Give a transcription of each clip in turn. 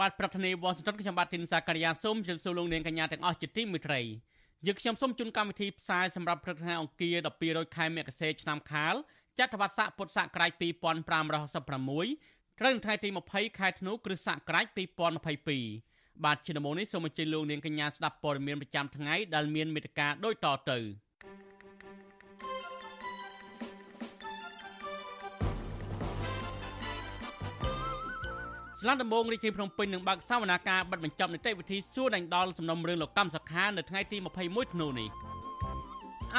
បាទប្រធានាទីវ៉ាស៊ីនតោនខ្ញុំបាទទីនសាករិយាសូមជម្រាបសួរលោកនាងកញ្ញាទាំងអស់ជាទីមេត្រីយើងខ្ញុំសូមជូនកម្មវិធីផ្សាយសម្រាប់ព្រឹកថ្ងៃអង្គារ12រោចខែមករាឆ្នាំខាលចត្វាស័កពុទ្ធសករាជ2566ត្រូវនៅថ្ងៃទី20ខែធ្នូគ្រិស្តសករាជ2022បាទជំនុំនេះសូមអញ្ជើញលោកនាងកញ្ញាស្ដាប់ព័ត៌មានប្រចាំថ្ងៃដែលមានមេត្តាដូចតទៅ ស្លានដំបងរាជធានីភ្នំពេញនឹងបើកសវនាការបិទបញ្ចប់នីតិវិធីសួរដេញដោលសំណុំរឿងលោកកម្មសខានៅថ្ងៃទី21ធ្នូនេះ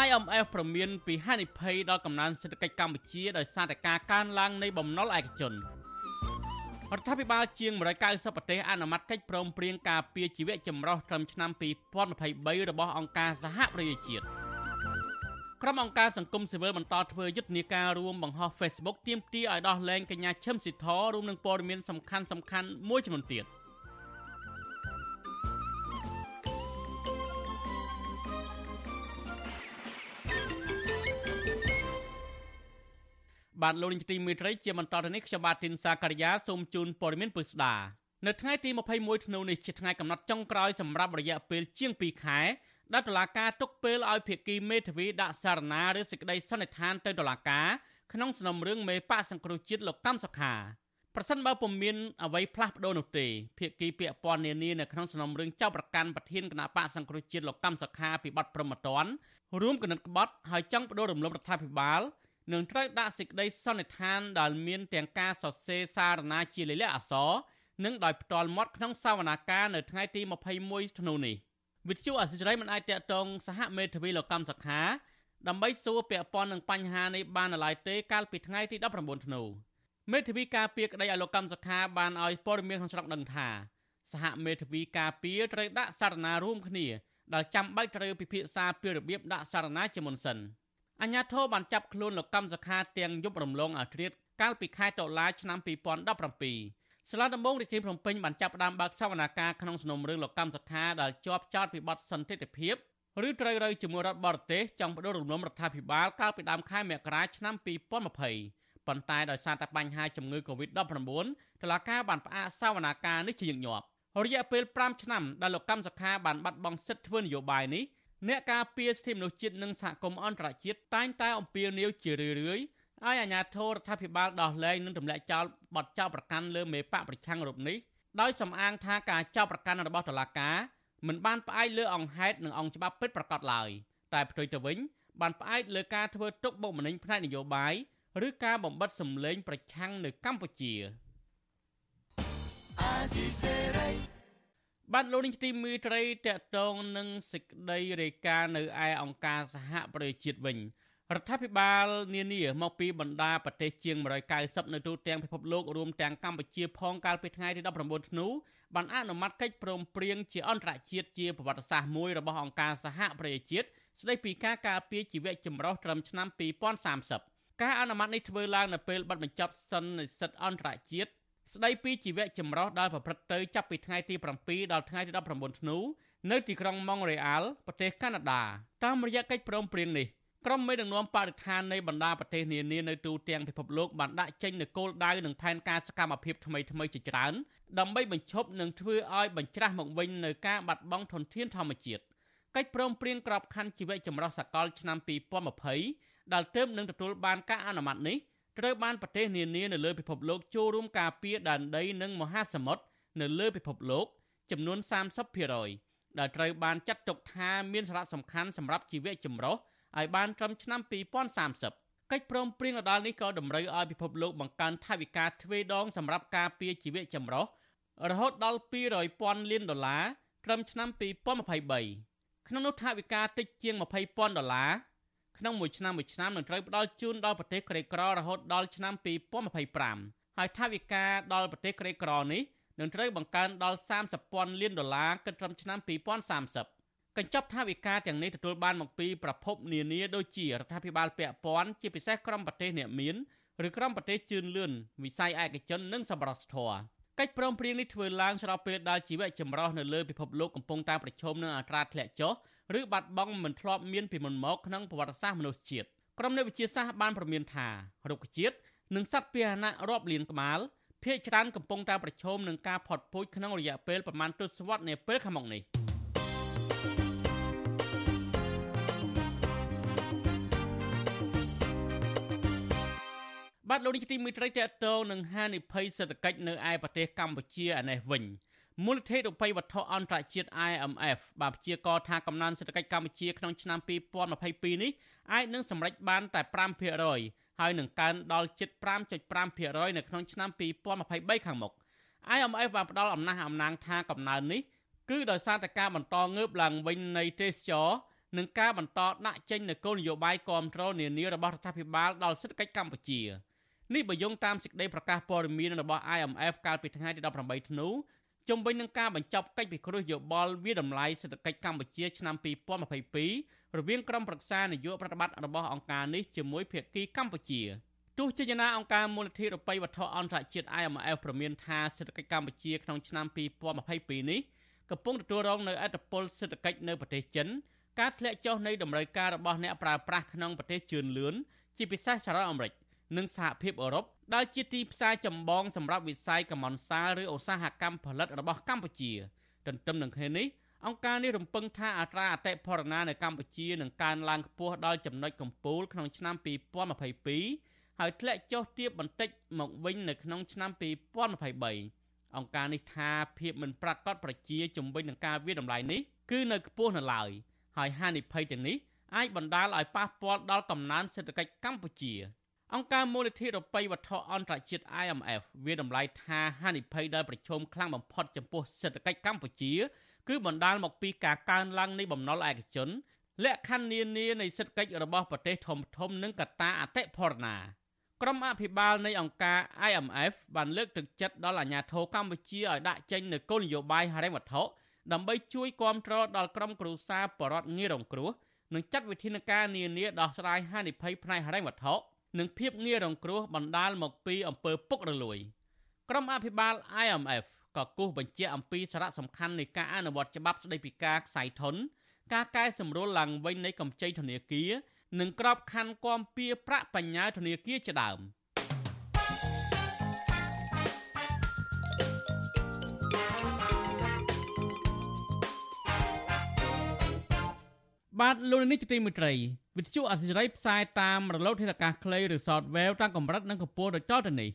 IMF ប្រមានពីហានិភ័យដល់កំណើនសេដ្ឋកិច្ចកម្ពុជាដោយសារតែការកើនឡើងនៃបំណុលឯកជនរដ្ឋាភិបាលជាង190ប្រទេសអនុម័តកិច្ចព្រមព្រៀងការពារជីវៈចម្រុះត្រឹមឆ្នាំ2023របស់អង្គការសហប្រជាជាតិ ក្រុមអង្គការសង្គមស៊ីវិលបន្តធ្វើយុទ្ធនាការរួមបង្ហោះ Facebook ទាមទារឲ្យដោះលែងកញ្ញាឈឹមស៊ីធរួមនឹងព័ត៌មានសំខាន់សំខាន់មួយចំនួនទៀតបាទលោកនាយកទីមេត្រីជាបន្តទៅនេះខ្ញុំបាទទីនសាការីយ៉ាសូមជូនព័ត៌មានពិស្ដានៅថ្ងៃទី21ធ្នូនេះជាថ្ងៃកំណត់ចុងក្រោយសម្រាប់រយៈពេលជាង2ខែ ដែលតុលាការទុកពេលឲ្យភាគីមេធាវីដាក់សារណាឬសេចក្តីសន្និដ្ឋានទៅតុលាការក្នុងសំណុំរឿងមេបកសង្គ្រោះជាតិលោកកម្មសុខាប្រសិនបើពុំមានអ្វីផ្លាស់ប្ដូរនោះទេភាគីពាក់ព័ន្ធនានានៅក្នុងសំណុំរឿងចៅប្រកាន់ប្រធានគណៈបកសង្គ្រោះជាតិលោកកម្មសុខាពីបទប្រមត្តនរួមគណិតក្បត់ហើយចង់បដូររំលំរដ្ឋាភិបាលនឹងត្រូវដាក់សេចក្តីសន្និដ្ឋានដែលមានទាំងការសរសេរសារណាជាលិលាអក្សរនិងដោយផ្ទាល់មាត់ក្នុងសវនាការនៅថ្ងៃទី21ធ្នូនេះ វិទ្យុអសិរ័យមិនអាចតកតងសហមេធាវីលោកកម្មសខាដើម្បីសួរពាក់ព័ន្ធនឹងបញ្ហានេះបាននៅឡើយទេកាលពីថ្ងៃទី19ធ្នូមេធាវីការពារក្តីឲ្យលោកកម្មសខាបានឲ្យព័ត៌មានក្នុងស្រុកដឹងថាសហមេធាវីការពារត្រូវដាក់សារណារួមគ្នាដែលចាំបាច់ត្រូវពិភាក្សាពីរបៀបដាក់សារណាជាមុនសិន។អញ្ញាធិបបានចាប់ខ្លួនលោកកម្មសខាទាំងយប់រំលងអាត្រិតកាលពីខែតុលាឆ្នាំ2017 សាលាដំបងរាជធានីភ្នំពេញបានចាប់ផ្ដើមបើកសវនាការក្នុងសំណុំរឿងលោកកម្មសខាដែលជាប់ចោទពីបទសន្តិទិភាពឬត្រូវរើជាមួយរដ្ឋបរទេសចង់បដូររំលំរដ្ឋាភិបាលកាលពីដើមខែមករាឆ្នាំ2020ប៉ុន្តែដោយសារតែបញ្ហាជំងឺ Covid-19 តុលាការបានផ្អាកសវនាការនេះជាញឹកញាប់រយៈពេល5ឆ្នាំដែលលោកកម្មសខាបានបាត់បង់សិទ្ធិធ្វើនយោបាយនេះអ្នកការពារសិទ្ធិមនុស្សជាតិនិងសហគមន៍អន្តរជាតិតែងតែអំពាវនាវជារឿយៗ ឲ្យអាជ្ញាធររដ្ឋាភិបាលដោះលែងនិងទម្លាក់ចោលបទចោទប្រកាន់លើមេបកប្រឆាំងរូបនេះដោយសំអាងថាការចោទប្រកាន់របស់តុលាការមិនបានផ្អែកលើអង្គហេតុនិងអង្គច្បាប់ពិតប្រាកដឡើយតែផ្ទុយទៅវិញបានផ្អែកលើការធ្វើទុកបុកម្នេញផ្នែកនយោបាយឬការបំបិតសម្លេងប្រឆាំងនៅកម្ពុជាអាស៊ីសេរីបាទលោកនាងទីមេត្រីតកតងនឹងសេចក្តីរាយការណ៍នៅឯអង្គការសហប្រជាជាតិវិញ រដ្ឋាភិបាលនានាមកពីបណ្ដាប្រទេសជាង190នៅទូទាំងពិភពលោករួមទាំងកម្ពុជាផងកាលពីថ្ងៃទី19ធ្នូបានអនុម័តកិច្ចព្រមព្រៀងជាអន្តរជាតិជាប្រវត្តិសាស្ត្រមួយរបស់អង្គការសហប្រជាជាតិស្តីពីការការពារជីវៈចម្រុះត្រឹមឆ្នាំ2030ការអនុម័តនេះធ្វើឡើងនៅពេលបិទបញ្ចប់សន្និសីទអន្តរជាតិស្ដីពីជីវៈចម្រុះដែលប្រព្រឹត្តទៅចាប់ពីថ្ងៃទី7ដល់ថ្ងៃទី19ធ្នូនៅទីក្រុងម៉ុងរ៉េអាល់ប្រទេសកាណាដាតាមរយៈកិច្ចព្រមព្រៀងនេះ ក្រុមមេដឹកនាំបរិស្ថាននៃបណ្ដាប្រទេសនានានៅទូទាំងពិភពលោកបានដាក់ចេញនូវគោលដៅនិងផែនការសកម្មភាពថ្មីៗជាច្រើនដើម្បីបញ្ឈប់និងធ្វើឲ្យបញ្ច្រាស់មកវិញនូវការបាត់បង់ធនធានធម្មជាតិកិច្ចព្រមព្រៀងក្របខ័ណ្ឌជីវៈចម្រុះសកលឆ្នាំ2020ដែលទើបនឹងទទួលបានការអនុម័តនេះត្រូវបានប្រទេសនានានៅលើពិភពលោកចូលរួមការពារដែនដីនិងមហាសមុទ្រនៅលើពិភពលោកចំនួន30%ដែលត្រូវបានចាត់ទុកថាមានសារៈសំខាន់សម្រាប់ជីវៈចម្រុះ ឲ្យបានត្រឹមឆ្នាំ2030កិច្ចព្រមព្រៀងដដាលនេះក៏តម្រូវឲ្យពិភពលោកបង្កើនថវិកាទ្វេដងសម្រាប់ការពារជីវៈចម្រុះរហូតដល់200,000លានដុល្លារត្រឹមឆ្នាំ2023ក្នុងនោះថវិកាតិចជាង20,000ដុល្លារក្នុងមួយឆ្នាំមួយឆ្នាំនឹងត្រូវផ្ដល់ជូនដល់ប្រទេសក្រីក្ររហូតដល់ឆ្នាំ2025ហើយថវិកាដល់ប្រទេសក្រីក្រនេះនឹងត្រូវបង្កើនដល់30,000លានដុល្លារគិតត្រឹមឆ្នាំ2030 កញ្ចប់ថវិកាទាំងនេះទទួលបានមកពីប្រភពនានាដូចជារដ្ឋាភិបាលពាក់ព័ន្ធជាពិសេសក្រុមប្រទេសអ្នកមានឬក្រុមប្រទេសជឿនលឿនវិស័យឯកជននិងសម្រាប់ធម៌កិច្ចព្រមព្រៀងនេះធ្វើឡើងស្របពេលដែលជីវៈចម្រុះនៅលើពិភពលោកកំពុងតែប្រឈមនឹងអត្រាធ្លាក់ចុះឬបាត់បង់មិនធ្លាប់មានពីមុនមកក្នុងប្រវត្តិសាស្ត្រមនុស្សជាតិក្រុមអ្នកវិទ្យាសាស្ត្របានប្រមានថារុក្ខជាតិនិងសត្វពាហនៈរាប់លានក្បាលភាគច្រើនកំពុងតែប្រឈមនឹងការផុតពូជក្នុងរយៈពេលប្រមាណទសវត្សរ៍នាពេលខាងមុខនេះ បាទលោកនេះទីមួយត្រីតកតងនឹងហានិភ័យសេដ្ឋកិច្ចនៅឯប្រទេសកម្ពុជាឯនេះវិញមូលនិធិរំពៃវត្ថុអន្តរជាតិ IMF បានព្យាករថាកំណើនសេដ្ឋកិច្ចកម្ពុជាក្នុងឆ្នាំ2022នេះអាចនឹងសម្រេចបានតែ5%ហើយនឹងកើនដល់ជិត5.5%នៅក្នុងឆ្នាំ2023ខាងមុខ IMF បានផ្ដល់អំណះអំណាងថាកំណើននេះ គឺដោយសារតែការបន្តងើបឡើងវិញនៃទេសចរនិងការបន្តដាក់ចេញនូវគោលនយោបាយគ្រប់គ្រងនានារបស់រដ្ឋាភិបាលដល់សេដ្ឋកិច្ចកម្ពុជានេះបើយោងតាមសេចក្តីប្រកាសព័ត៌មានរបស់ IMF កាលពីថ្ងៃទី18ធ្នូជំវិញនឹងការបញ្ចប់កិច្ចពិគ្រោះយោបល់វាតម្លៃសេដ្ឋកិច្ចកម្ពុជាឆ្នាំ2022រវាងក្រុមប្រឹក្សានយោបាយប្រតិបត្តិរបស់អង្គការនេះជាមួយភាគីកម្ពុជាទោះជាយ៉ាងណាអង្គការមូលនិធិរប៉ីវត្ថុអន្តរជាតិ IMF ប្រមានថាសេដ្ឋកិច្ចកម្ពុជាក្នុងឆ្នាំ2022នេះ កំពុងទទួលរងនូវឥទ្ធិពលសេដ្ឋកិច្ចនៅប្រទេសចិនការធ្លាក់ចុះនៃតម្រូវការរបស់អ្នកប្រើប្រាស់ក្នុងប្រទេសជឿនលឿនជាពិសេសសហរដ្ឋអាមេរិកនិងសហភាពអឺរ៉ុបដែលជាទីផ្សារចម្បងសម្រាប់វិស័យកម្មន្តសាលឬឧស្សាហកម្មផលិតរបស់កម្ពុជាទន្ទឹមនឹងគ្នានេះអង្គការនេះរំពឹងថាអត្រាអតិផរណានៅកម្ពុជានឹងកើនឡើងខ្ពស់ដល់ចំណុចកំពូលក្នុងឆ្នាំ2022ហើយធ្លាក់ចុះទាបបន្តិចមកវិញនៅក្នុងឆ្នាំ2023 អង្គការនេះថាភាពមិនប្រាកដប្រជាជំវិញនឹងការវាតម្លៃនេះគឺនៅខ្ពស់នៅឡើយហើយហានិភ័យទាំងនេះអាចបណ្ដាលឲ្យប៉ះពាល់ដល់កំណើនសេដ្ឋកិច្ចកម្ពុជា អង្គការមូលនិធិរប៉ីវត្ថុអន្តរជាតិ IMF វាតម្លៃថាហានិភ័យដែលប្រឈមខ្លាំងបំផុតចំពោះសេដ្ឋកិច្ចកម្ពុជា គឺបណ្ដាលមកពីការកើនឡើងនៃបំណុលឯកជនលក្ខខណ្ឌនានានៃសេដ្ឋកិច្ចរបស់ប្រទេសធំធំនិងកត្តាអតិផរណា ក្រុមអភិបាលនៃអង្គការ IMF បានលើកទឹកចិត្តដល់អាជ្ញាធរកម្ពុជាឲ្យដាក់ចេញនូវគោលនយោបាយហិរញ្ញវត្ថុដើម្បីជួយគាំទ្រដល់ក្រុមគ្រួសារបរតងាយរងគ្រោះនិងចាត់វិធានការនានាដោះស្រាយហានិភ័យផ្នែកហិរញ្ញវត្ថុនិងភាពងាយរងគ្រោះបណ្ដាលមកពីអំពើពុករលួយក្រុមអភិបាល IMF ក៏គូសបញ្ជាក់អំពីសារៈសំខាន់នៃការអនុវត្តច្បាប់ស្តីពីការខ្សែធនការកែសម្រួលឡើងវិញនៃកម្ចីធនាគារ និងក្របខ័ណ្ឌគាំពៀប្រាក់បញ្ញើធនាគារជាដើម។បាទលោកនេះជាទីមួយត្រីវិទ្យុអសិរ័យផ្សាយតាមរលកធាតុអាកាសខ្លីឬ Shortwave តាមកម្រិតនិងកម្ពស់ដូចតទៅនេះ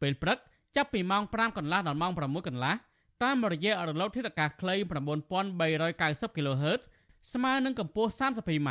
ពេលព្រឹកចាប់ពីម៉ោង5កន្លះដល់ម៉ោង6កន្លះតាមរយៈរលកធាតុអាកាសខ្លី9390 kHz ស្មើនឹងកម្ពស់ 32m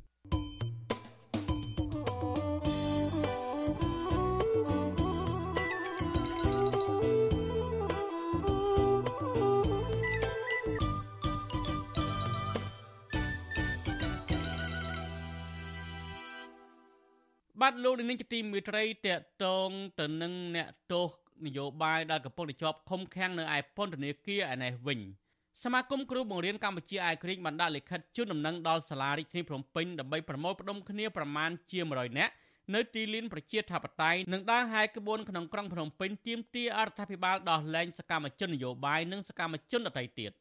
បាទលោកនាងជាទីមេត្រីតកតងទៅនឹងអ្នកទោសនយោបាយដែលកំពុងតែជាប់ឃុំឃាំងនៅឯពន្ធនាគារឯនេះវិញសមាគមគ្រូបង្រៀនកម្ពុជាអាយក្រិចបានដាក់លិខិតជូនដំណឹងដល់សាលារាជធានីភ្នំពេញដើម្បីប្រមូលផ្ដុំគ្នាប្រមាណជា100នាក់នៅទីលានប្រជាធិបតេយ្យនិងដើរហាយក្បួនក្នុងក្រុងភ្នំពេញទាមទារអរដ្ឋាភិបាលដោះលែងសកម្មជននយោបាយនិងសកម្មជនដទៃទៀត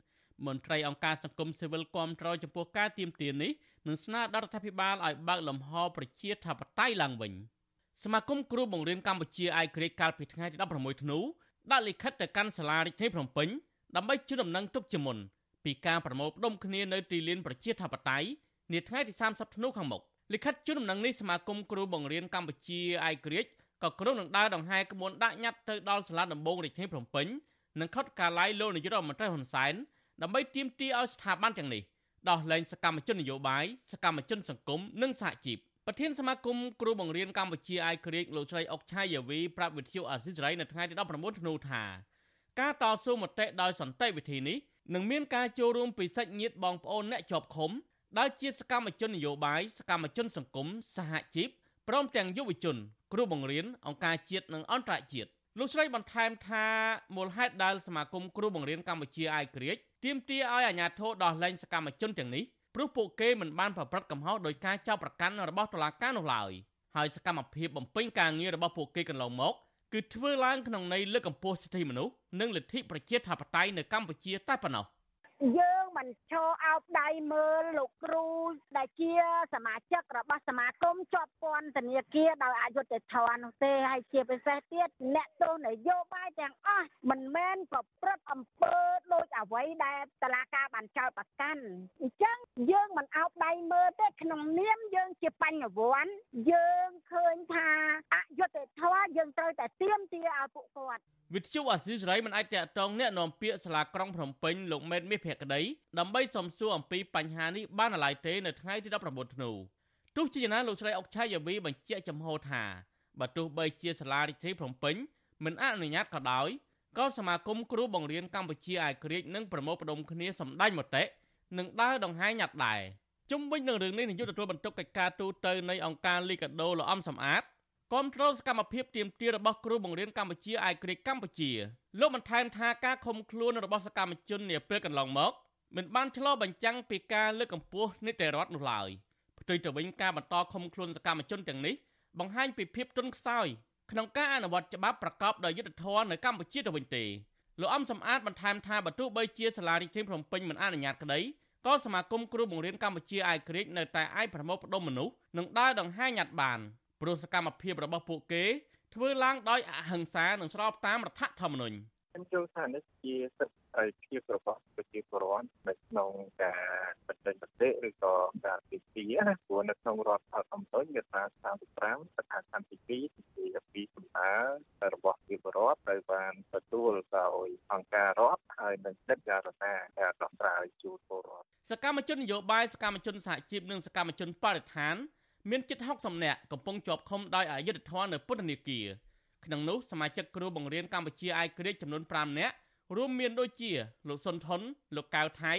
មន្ត្រីអង្គការសង្គមស៊ីវិលគាំទ្រចំពោះការទាមទារនេះ និងស្នើដល់រដ្ឋាភិបាលឲ្យបើកលំហប្រជាធិបតេយ្យឡើងវិញ។សមាគមគ្រូបង្រៀនកម្ពុជាអាយក្រិចកាលពីថ្ងៃទី16ធ្នូដាក់លិខិតទៅកាន់សាលារាជធានីភ្នំពេញដើម្បីជូនដំណឹងទុកជាមុនពីការប្រមូលផ្ដុំគ្នានៅទីលានប្រជាធិបតេយ្យនាថ្ងៃទី30ធ្នូខាងមុខលិខិតជូនដំណឹងនេះសមាគមគ្រូបង្រៀនកម្ពុជាអាយក្រិចក៏ក្រុងនឹងដើរដង្ហែក្បួនដាក់ញត្តិទៅដល់សាលាដំបងរាជធានីភ្នំពេញនិងខុតកាឡៃលោកនាយករដ្ឋមន្ត្រីហ៊ុនសែនដើម្បីទាមទារឲ្យស្ថាប័នទាំងនេះ ដោះលែងសកម្មជននយោបាយសកម្មជនសង្គមនិងសហជីពប្រធានសមាគមគ្រូបង្រៀនកម្ពុជាអាយក្រិចលោកស្រីអុកឆាយាវីប្រាប់វិទ្យុអាស៊ីសេរីនៅថ្ងៃទី19ធ្នូថាការតស៊ូមតិដោយសន្តិវិធីនេះនឹងមានការចូលរួមពីសាច់ញាតិបងប្អូនអ្នកជាប់ឃុំដែលជាសកម្មជននយោបាយសកម្មជនសង្គមសហជីពព្រមទាំងយុវជន គ្រូបង្រៀនអង្គការជាតិនិងអន្តរជាតិលោកស្រីបន្ថែមថាមូលហេតុដែលសមាគមគ្រូបង្រៀនកម្ពុជាអាយក្រិច ទាមទារឲ្យអាជ្ញាធរដោះលែងសកម្មជនទាំងនេះព្រោះពួកគេមិនបានប្រព្រឹត្តកំហុសដោយការចោទប្រកាន់របស់តុលាការនោះឡើយហើយសកម្មភាពបំពេញការងាររបស់ពួកគេកន្លងមកគឺធ្វើឡើងក្នុងន័យលើកកម្ពស់សិទ្ធិមនុស្សនិងលទ្ធិប្រជាធិបតេយ្យនៅកម្ពុជាតែប៉ុណ្ណោះយើង មិនឈរអោបដៃមើលលោកគ្រូដែលជាសមាជិករបស់សមាគមជាប់ពន្ធនាគារដោយអយុត្តិធម៌នោះទេហើយជាពិសេសទៀតអ្នកទោសនយោបាយទាំងអស់មិនមែនប្រព្រឹត្តអំពើដូចអ្វីដែលតឡាការបានចោទប្រកាន់អញ្ចឹងយើងមិនអោបដៃមើលទេក្នុងនាមយើងជាបញ្ញវន្តយើងឃើញថាអយុត្តិធម៌យើងត្រូវតែទៀមទាឲ្យពួកគាត់វិទ្យុអាស៊ីសេរីមិនអាចតាក់ទងអ្នកនាំពាក្យសាលាក្រុងភ្នំពេញលោកមេតមាសភក្តីដើម្បីសំសួរអំពីបញ្ហានេះបានឡើយទេនៅថ្ងៃទី19ធ្នូទោះជាយ៉ាងណាលោកស្រីអុកឆៃយាវីបញ្ជាក់ចំហថាបើទោះបីជាសាលារដ្ឋាភិបាលភ្នំពេញមិនអនុញ្ញាតក៏ដោយក៏សមាគមគ្រូបង្រៀនកម្ពុជាអាយក្រិចនិងប្រមូលផ្ដុំគ្នាសម្ដែងមតិនិងដើរដង្ហែញ៉ាត់ដែរជុំវិញនឹងរឿងនេះនាយកទទួលបន្ទុកកិច្ចការទូតនៅអង្គការលីកាដូលោកអំសំអាតគាំទ្រសកម្មភាពទៀមទារបស់គ្រូបង្រៀនកម្ពុជាឯករាជ្យកម្ពុជាលោកបន្ថែមថាការឃុំខ្លួនរបស់សកម្មជននាពេលកន្លងមក មិនបានឆ្លុះបញ្ចាំងពីការលើកកម្ពស់នីតិរដ្ឋនោះឡើយផ្ទុយទៅវិញការបន្តឃុំខ្លួនសកម្មជនទាំងនេះបង្ហាញពីភាពទន់ខ្សោយក្នុងការអនុវត្តច្បាប់ប្រកបដោយយុត្តិធម៌នៅកម្ពុជាទៅវិញទេលោកអំសំអាតបន្ថែមថាបើទោះបីជាសាលារដ្ឋាភិបាលភ្នំពេញមិនអនុញ្ញាតក្តីក៏សមាគមគ្រូបង្រៀនកម្ពុជាអាយក្រិចនៅតែអាចប្រមូលផ្ដុំមនុស្សនិងដើរដង្ហែញ៉ាត់បានព្រោះសកម្មភាពរបស់ពួកគេធ្វើឡើងដោយអហិង្សានិងស្របតាមរដ្ឋធម្មនុញ្ញ ខ្ញុំយល់ថានេះជាសិទ្ធិភាពរបស់ប្រជាពលរដ្ឋនៅក្នុងការបញ្ចេញមតិឬក៏ការទីទីណាព្រោះនៅក្នុងរដ្ឋធម្មនុញ្ញមាត្រា35ស្ថានភាពទី2ទីពីសំណើរបស់ប្រជាពលរដ្ឋត្រូវបានទទួលដោយអង្គការរដ្ឋហើយនឹងដឹកការណាការដោះស្រាយជូនពលរដ្ឋសកម្មជននយោបាយសកម្មជនសហជីពនិងសកម្មជនបរិស្ថានមានជិត60នាក់កំពុងជាប់ឃុំដោយអយុត្តិធម៌នៅពន្ធនាគារ ក្នុងនោះសមាជិកគ្រូបង្រៀនកម្ពុជាអាយក្រិចចំនួន5នាក់រួមមានដូចជាលោកសុនថុនលោកកៅថៃ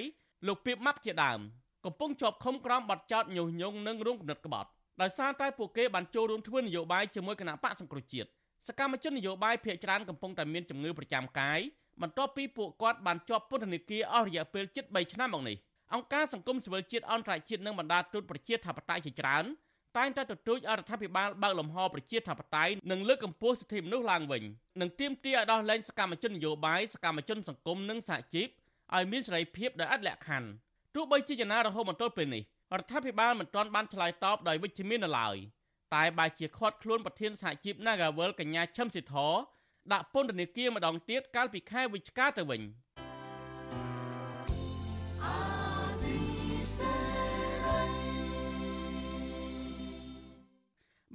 លោកពីបម៉ាប់ជាដើមកំពុងជាប់ឃុំក្រោមបទចោទញុះញង់និងរួមគំនិតក្បត់ដោយសារតែពួកគេបានចូលរួមធ្វើនយោបាយជាមួយគណៈបកសង្គ្រោះជាតិសកម្មជននយោបាយភ ieck ច្រើនកំពុងតែមានជំងឺប្រចាំកាយបន្ទាប់ពីពួកគាត់បានជាប់ពន្ធនាគារអស់រយៈពេលជិត3ឆ្នាំមកនេះអង្គការសង្គមស៊ីវិលជាតិអន្តរជាតិនិងបណ្ដាទូតប្រជាធិបតេយ្យជាច្រើន តែងតែទទូចអរដ្ឋាភិបាលបើកលំហប្រជាធិបតេយ្យនិងលើកកម្ពស់សិទ្ធិមនុស្សឡើងវិញនិងទាមទារឲ្យដោះលែងសកម្មជននយោបាយសកម្មជនសង្គមនិងសហជីពឲ្យមានសេរីភាពដោយឥតលក្ខខណ្ឌទោះបីជាយ៉ាងណារហូតមកទល់ពេលនេះរដ្ឋាភិបាលមិនទាន់បានឆ្លើយតបដោយវិជ្ជមាននៅឡើយតែបែរជាខាត់ខ្លួនប្រធានសហជីព Nagawal កញ្ញាឈឹមសិទ្ធដាក់ពន្ធនាគារម្ដងទៀតកាលពីខែវិច្ឆិកាទៅវិញ។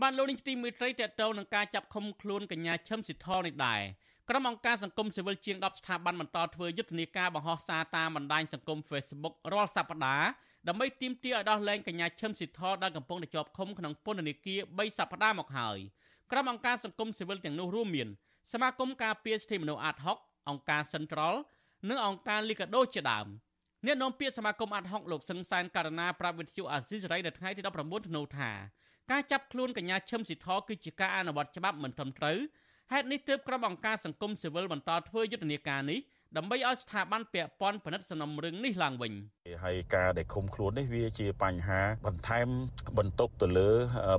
បានលោកនេះទីមេត្រីតេតតងនឹងការចាប់ឃុំខ្លួនកញ្ញាឈឹមស៊ីថនេះដែរក្រុមអង្គការសង្គមស៊ីវិលជាង10ស្ថាប័នបន្តធ្វើយុទ្ធនាការបង្ហោះសារតាមបណ្ដាញសង្គម Facebook រាល់សប្តាហ៍ដើម្បីទាមទារឲ្យដោះលែងកញ្ញាឈឹមស៊ីថដែលកំពុងតែជាប់ឃុំក្នុងពន្ធនាគារ3សប្តាហ៍មកហើយក្រុមអង្គការសង្គមស៊ីវិលទាំងនោះរួមមានសមាគមការពារសិទ្ធិមនុស្សអាត6អង្គការ Central និងអង្គការ Liga do ជាដើមអ្នកនាំពាក្យសមាគមអាត6លោកសឹងសានករណាប្រាប់វិទ្យុអាស៊ីសេរីនៅថ្ងៃទី19ធ្នូថា ការចាប់ខ្លួនកញ្ញាឈឹមស៊ីធគឺជាការអនុវត្តច្បាប់មិនត្រឹមត្រូវហេតុនេះទើបក្រុមអង្គការសង្គមស៊ីវិលបន្តធ្វើយុទ្ធនាការនេះ ដើម្បីឲ្យស្ថាប័នពាក់ព័ន្ធពិនិត្យសំណុំរឿងនេះឡើងវិញហើយការដែលឃុំខ្លួននេះវាជាបញ្ហាបន្ថែមបន្ទុកទៅលើ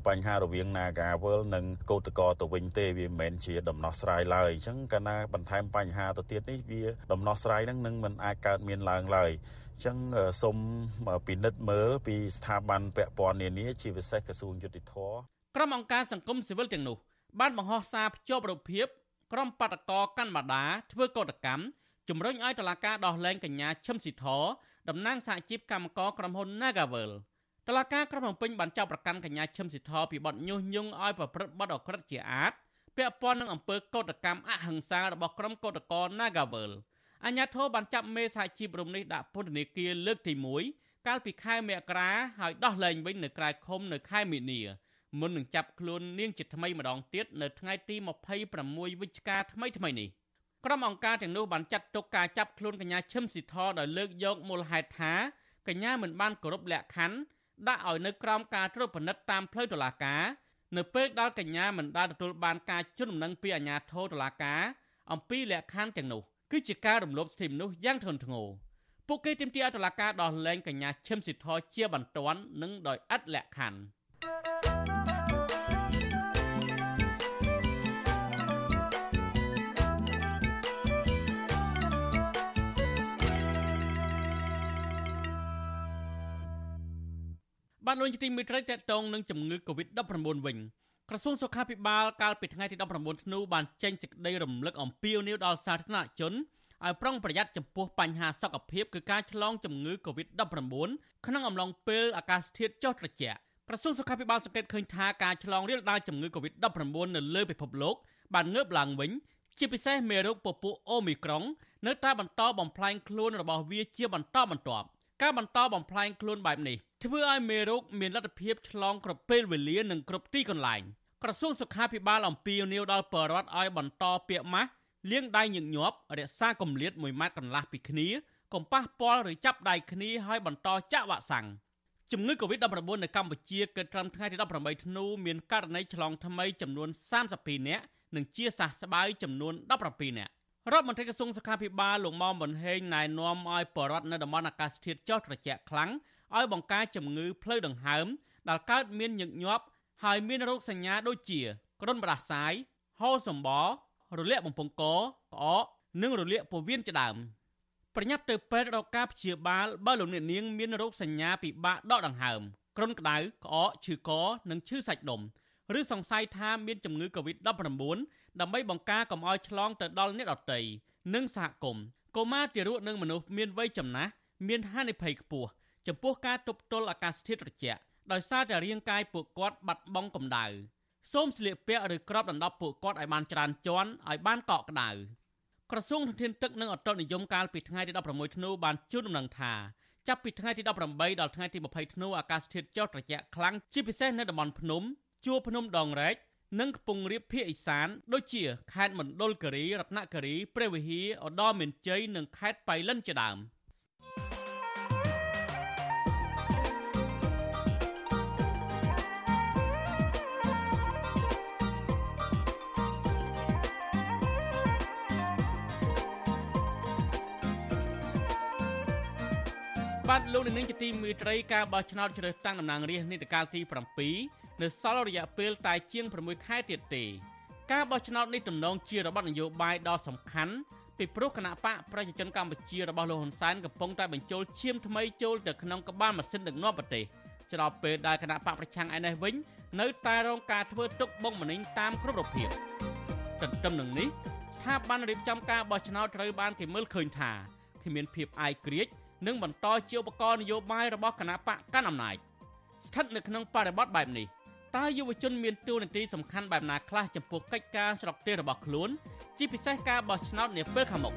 បញ្ហារវាង Nagawal និងកោតកោទៅវិញទេវាមិនមែនជាដំណោះស្រាយឡើយអញ្ចឹងកាលណាបន្ថែមបញ្ហាទៅទៀតនេះវាដំណោះស្រាយនឹងនឹងមិនអាចកើតមានឡើងឡើយចឹងសូមពិនិត្យមើលពីស្ថាប័នពាក់ព័ន្ធនានាជាពិសេសក្រសួងយុតិធធក្រុមអង្គការសង្គមស៊ីវិលទាំងនោះបានបង្ហោះសារភ្ជាប់រូបភាពក្រុមបាតកោកាន់បាដាធ្វើកោតកម្ម ជំរុញឲ្យតុលាការដោះលែងកញ្ញាឈឹមស៊ីធតំណាងសហជីពកម្មករក្រុមហ៊ុន Nagavel តុលាការក្រុងភ្នំពេញបានចោទប្រកាន់កញ្ញាឈឹមស៊ីធពីបទញុះញង់ឲ្យប្រព្រឹត្តបទអក្រិតជាអាតពាក់ព័ន្ធនឹងអំពើកោតកម្មអហិង្សារបស់ក្រុមកោតក្រ Nagavel អាញាធរបានចាប់មេសហជីពរំនេះដាក់ពន្ធនាគារលើកទី1កាលពីខែមករាហើយដោះលែងវិញនៅក្រៅឃុំនៅខែមីនាមុននឹងចាប់ខ្លួននាងជាថ្មីម្ដងទៀតនៅថ្ងៃទី26វិច្ឆិកាថ្មីថ្មីនេះ ក្រុមអង្គការទាំងនោះបានចាត់ទុកការចាប់ខ្លួនកញ្ញាឈឹមស៊ីធដោយលើកយកមូលហេតុថាកញ្ញាមិនបានគោរពលក្ខខណ្ឌដាក់ឲ្យនៅក្រោមការត្រួតពិនិត្យតាមផ្លូវតុលាការនៅពេលដែលកញ្ញាមិនដែលទទួលបានការជន់ដំណឹងពីអាជ្ញាធរតុលាការអំពីលក្ខខណ្ឌទាំងនោះគឺជាការរំលោភសិទ្ធិមនុស្សយ៉ាងធ្ងន់ធ្ងរពួកគេទាមទារឲ្យតុលាការដោះលែងកញ្ញាឈឹមស៊ីធជាបន្ទាន់និងដោយឥតលក្ខខណ្ឌ បានលោកទីមេត្រីតកតងនឹងជំងឺ Covid-19 វិញក្រសួងសុខាភិបាលកាលពីថ្ងៃទី19ធ្នូបានចេញសេចក្តីរំលឹកអំពីនីវដល់សាធារណជនឲ្យប្រុងប្រយ័ត្នចំពោះបញ្ហាសុខភាពគឺការឆ្លងជំងឺ Covid-19 ក្នុងអំឡុងពេលអាកាសធាតុចុះត្រជាក់ក្រសួងសុខាភិបាលសង្កេតឃើញថាការឆ្លងរាលដាលជំងឺ Covid-19 នៅលើពិភពលោកបានងើបឡើងវិញជាពិសេសមេរោគពពួកអូមីក្រុង នៅតែបន្តបំផ្លាញខ្លួនរបស់វាជាបន្តបន្ទាប់ ការបន្តបំផ្លាញខ្លួនបែបនេះធ្វើឲ្យមេរោគមានលទ្ធភាពឆ្លងគ្រប់ពេលវេលានិងគ្រប់ទីកន្លែងក្រសួងសុខាភិបាលអំពាវនាវដល់ប្រជាពលរដ្ឋឲ្យបន្តពាក្យម៉ាស់លាងដៃញឹកញាប់រក្សាកម្រិត1ម៉ែត្រកន្លះពីគ្នាកុំប៉ះពាល់ឬចាប់ដៃគ្នាឲ្យបន្តចាក់វ៉ាក់សាំងជំងឺ Covid-19 នៅកម្ពុជាគិតត្រឹមថ្ងៃទី18ធ្នូមានករណីឆ្លងថ្មីចំនួន32នាក់និងជាសះស្បើយចំនួន17នាក់ រដ្ឋមន្ត្រីក្រសួងសុខាភិបាលលោកមុំបន្ហេងណែនាំឲ្យបរដ្ឋនៅតំបន់អាកាសធាតុចុះត្រជាក់ខ្លាំងឲ្យបង្ការជំងឺផ្លូវដង្ហើមដែលកើតមានញឹកញាប់ហើយមានរោគសញ្ញាដូចជាគ្រុនផ្ដាសាយហូរសម្បរលាកបំពង់កក្អកនិងរលាកពោះវៀនជាដើមប្រញាប់ទៅពេទ្យរកការព្យាបាលបើលោកអ្នកនាងមានរោគសញ្ញាពិបាកដកដង្ហើមគ្រុនក្តៅក្អកឈឺកនិងឈឺសាច់ដុំឬសង្ស័យថាមានជំងឺ Covid-19 ដើម្បីបង្ការកុំឲ្យឆ្លងទៅដល់អ្នកដទៃនិងសហគមន៍កុមារទារកនិងមនុស្សមានវ័យចំណាស់មានហានិភ័យខ្ពស់ចំពោះការទប់ទល់អាកាសធាតុត្រជាក់ដោយសារតែរាងកាយពួកគាត់បាត់បង់កម្ដៅសូមស្លៀកពាក់ឬក្របដណ្ដប់ពួកគាត់ឲ្យបានច្រើនជាន់ឲ្យបានកក់ក្ដៅក្រសួងធនធានទឹកនិងអតុលនិយមកាលពីថ្ងៃទី16ធ្នូបានជូនដំណឹងថាចាប់ពីថ្ងៃទី18ដល់ថ្ងៃទី20ធ្នូអាកាសធាតុចុះត្រជាក់ខ្លាំងជាពិសេសនៅតំបន់ភ្នំជួរភ្នំដងរែក និងកំពង់រាបភាគឦសាន ដូចជាខេត្តមណ្ឌលគិរីរតនគិរីព្រះវិហារឧត្តរមានជ័យនិងខេត្តបៃលិនជាដើម។បាទលោកនាងជាទីមេត្រីការបោះឆ្នោតជ្រើសតាំងតំណាងរាស្ត្រនីតិកាលទី7 នៅសល់រយៈពេលតែជាង6ខែទៀតទេការបោះឆ្នោតនេះទំនងជារបបនយោបាយដ៏សំខាន់ពីព្រោះគណៈបកប្រជាជនកម្ពុជារបស់លោកហ៊ុនសែនកំពុងតែបញ្ចូលឈាមថ្មីចូលទៅក្នុងក្បាលម៉ាស៊ីនដឹកនាំប្រទេសច្របពេលដែលគណៈបកប្រឆាំងឯនេះវិញនៅតែរងការធ្វើទុកបុកម្នេញតាមគ្រប់របៀបទន្ទឹមនឹងនេះស្ថាប័នរៀបចំការបោះឆ្នោតត្រូវបានគេមើលឃើញថាគ្មានភាពអាយក្រិចនិងបន្តជាឧបករណ៍នយោបាយរបស់គណៈបកកាន់អំណាចស្ថិតនៅក្នុងបរិបទបែបនេះ តើយុវជនមានតួនាទីសំខាន់បែបណាខ្លះចំពោះកិច្ចការស្រុកទេសរបស់ខ្លួន ជាពិសេសការបោះឆ្នោតនាពេលខាងមុខ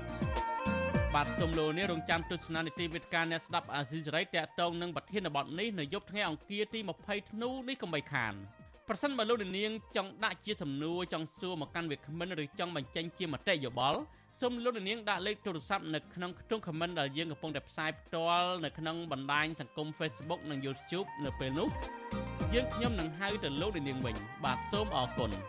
បាទសូមលោកនេះរងចាំទស្សនានីតិវិទ្យាអ្នកស្ដាប់អាស៊ីសេរីតកតងនឹងប្រធានបទនេះនៅយប់ថ្ងៃអង្គារទី20ធ្នូនេះកុំបីខានប្រសិនបើលោកនាងចង់ដាក់ជាសំណួរចង់សួរមកកាន់វាគ្មិនឬចង់បញ្ចេញជាមតិយោបល់សូមលោកនាងដាក់លេខទូរស័ព្ទនៅក្នុងខ្ទង់ comment ដែលយើងកំពុងតែផ្សាយផ្ទាល់នៅក្នុងបណ្ដាញសង្គម Facebook និង YouTube នៅពេលនោះ យើងខ្ញុំនឹងហៅទៅលោកនាងវិញបាទសូមអរគុណប